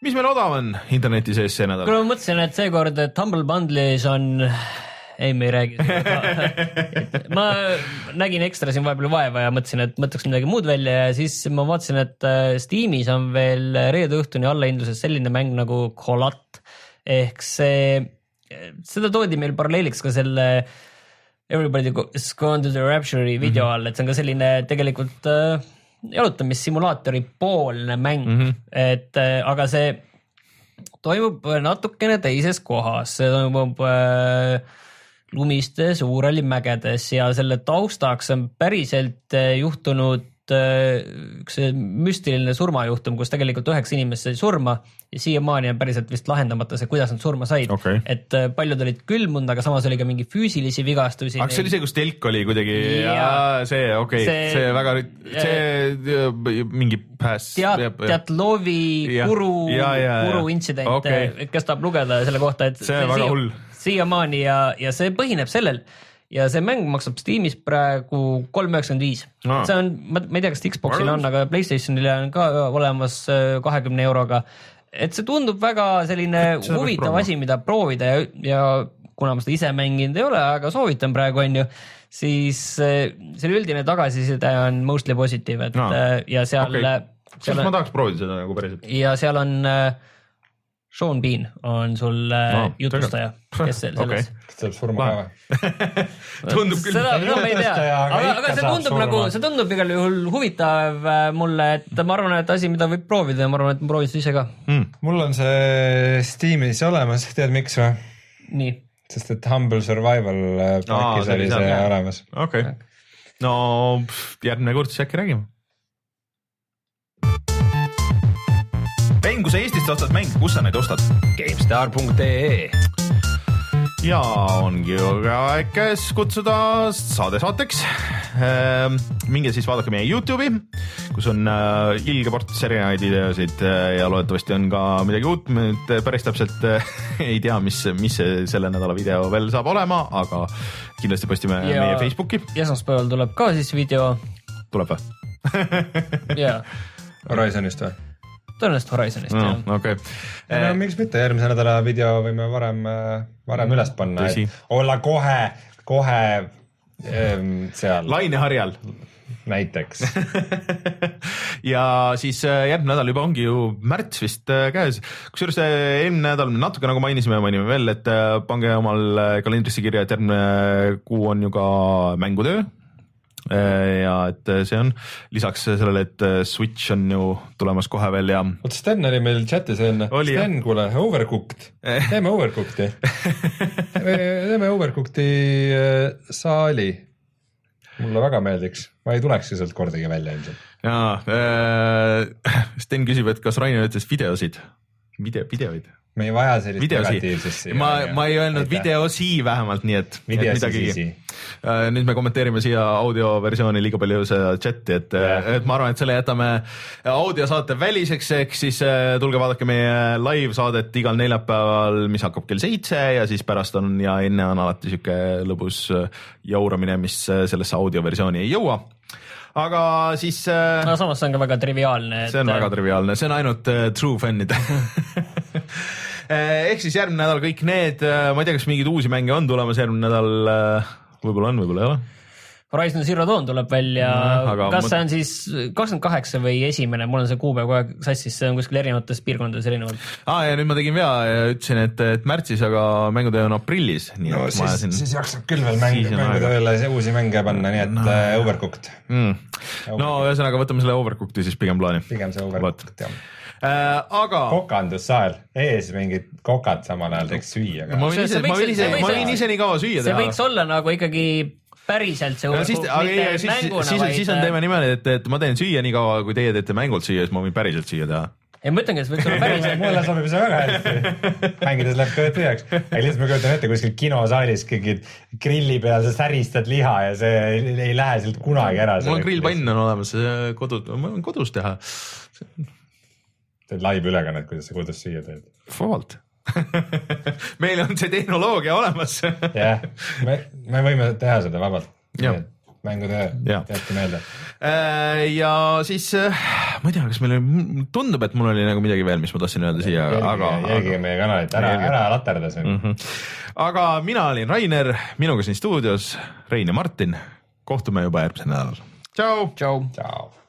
mis meil odav on interneti sees see nädal? kuule ma mõtlesin, et seekord, et Humble Bundle'is on, ei, me ei räägi seda. ma nägin ekstra siin vahepeal vaeva ja mõtlesin, et mõtleks midagi muud välja ja siis ma vaatasin, et äh, Steamis on veel reede õhtuni allahindluses selline mäng nagu Colat ehk see, seda toodi meil paralleeliks ka selle Everybody is gone to the rapture'i video all, et see on ka selline tegelikult äh, jalutamissimulaatori poolne mäng mm, -hmm. et äh, aga see toimub natukene teises kohas, see toimub äh, lumistes Uuralimägedes ja selle taustaks on päriselt äh, juhtunud äh, üks müstiline surmajuhtum, kus tegelikult üheksa inimest sai surma ja siiamaani on päriselt vist lahendamata see, kuidas nad surma said Okei. et paljud olid külmunud, aga samas oli ka mingi füüsilisi vigastusi. aga see oli see, kus telk oli kuidagi Jaa. ja see okei okay., See- väga, see mingi pääs. Teatlovi Ja, ja, ja. puru intsident okay., kes tahab lugeda selle kohta, et See on väga hull. Siiamaani ja, ja see põhineb sellel ja see mäng maksab Steamis praegu kolm üheksakümmend viis. See on, ma ma ei tea, kas Xbox'il on, aga Playstationil on ka olemas kahekümne euroga. et see tundub väga selline huvitav asi, mida proovida ja, ja kuna ma seda ise mänginud ei ole, aga soovitan praegu on ju, siis eh, selle üldine tagasiside on mostly positiivne, et Aa. eh, ja seal okay. kas ma tahaks proovida seda nagu päriselt? ja seal on äh, Sean Bean on sul äh, Aa, jutustaja, kes se- selles Okei. kas tuleb surma ka või? tundub küll. seda, seda ma ei tea, aga aga, see saab tundub surma. nagu, see tundub igal juhul huvitav äh, mulle, et ma arvan, et asi, mida võib proovida ja ma arvan, et ma proovin seda ise ka. Hmm. mul on see Steamis olemas, tead miks või? nii, sest et Humble Survival äh, pakis oli see olemas. okei, no pff, järgmine kord siis äkki räägime. mäng, kui sa Eestist ostad mänge, kus sa neid ostad? GameStar.ee ja ongi ju aeg käes kutsuda saade saateks. minge siis vaadake meie Youtube'i, kus on äh, ilge ports erinevaid videosid äh, ja loodetavasti on ka midagi uut, me nüüd päris täpselt äh, ei tea, mis, mis see selle nädala video veel saab olema, aga kindlasti postime Ja- meie Facebooki, esmaspäeval tuleb ka siis video tuleb või? ja Horizonist või? Tõenäoliselt Horizonist jah. okei, no miks mitte, järgmise nädala video võime varem, varem üles panna Tõsi., olla kohe, kohe ähm, seal laineharjal näiteks. ja siis äh, järgmine nädal juba ongi ju märts vist äh, käes, kusjuures äh, eelmine nädal me natuke nagu mainisime, mainime veel, et äh, pange omal äh, kalendrisse kirja, et järgmine kuu on ju ka mängutöö. Ja et äh, see on lisaks sellele, et äh, Switch on ju tulemas kohe veel ja oota, Sten oli meil chatis enne. Sten, kuule, Overcooked, teeme Overcooked'i. teeme Overcooked'i äh, saali. mulle väga meeldiks, ma ei tulekski sealt kordagi välja ilmselt. ja äh, Sten küsib, et kas Rainer ütles videosid, video, videoid. me ei vaja sellist negatiivsust, ma, ma ei öelnud. videosi vähemalt, nii et, et siis. Äh, nüüd me kommenteerime siia audioversiooni liiga palju seda chati, et Jah. et ma arvan, et selle jätame audiosaate väliseks, ehk siis äh, tulge vaadake meie live-saadet igal neljapäeval, mis hakkab kell seitse ja siis pärast on ja enne on alati sihuke lõbus äh, jauramine, mis äh, sellesse audioversiooni ei jõua. Aga siis äh, no samas see on ka väga triviaalne. see on väga triviaalne, see on ainult äh, true fännide ehk siis järgmine nädal kõik need, ma ei tea, kas mingeid uusi mänge on tulemas järgmine nädal, võib-olla on, võib-olla ei ole. Horizon Zero Dawn tuleb välja aga, kas ma- see on siis kakskümmend kaheksa või esimene, mul on see kuupäev kogu aeg sassis, see on kuskil erinevates piirkondades erinevalt. aa ja nüüd ma tegin vea ja ütlesin, et, et märtsis, aga mängutöö on aprillis, nii no et ma siis, ajasin siis jaksab küll veel aega. peale uusi mänge panna, nii et No. no. Overcooked, mm.. no ühesõnaga, võtame selle Overcooked'i siis pigem plaani. pigem see Overcooked jah. Äh, aga kokandussaal, ees mingid kokad samal ajal teeks süüa ma. võin See- ise, see ma võiks- võin ise see, võiks- ma võin ise nii kaua süüa see teha. võiks olla nagu ikkagi päriselt see Ja siis, aga ei, mitte siis, mänguna, siis, vaid- siis on teeme niimoodi, et, et ma teen süüa nii kaua, kui teie teete mängult süüa, siis ma võin päriselt süüa teha. ei, ma ütlengi, et see võiks olla päriselt. mulle sobib see väga hästi. mängides läheb kõht tühjaks. aga lihtsalt ma kujutan ette kuskil kinosaalis keegi grilli peal sa säristad liha ja see ei, ei lähe sealt kunagi ära. mul on grillpann on olemas, kodus, ma võin kodus teha, teed live ülekannet, kuidas sa kodus süüa teed. vabalt. meil on see tehnoloogia olemas jah, me, me võime teha seda vabalt mängutöö, jätke meelde. Äh, ja siis äh, ma ei tea, kas meil oli, tundub, et mul oli nagu midagi veel, mis ma tahtsin öelda siia, aga, jälgige meie kanalit, ära, ära laterda siin mm. -hmm. aga mina olin Rainer, minuga siin stuudios Rein ja Martin. kohtume juba järgmisel nädalal. tšau. tšau. tšau.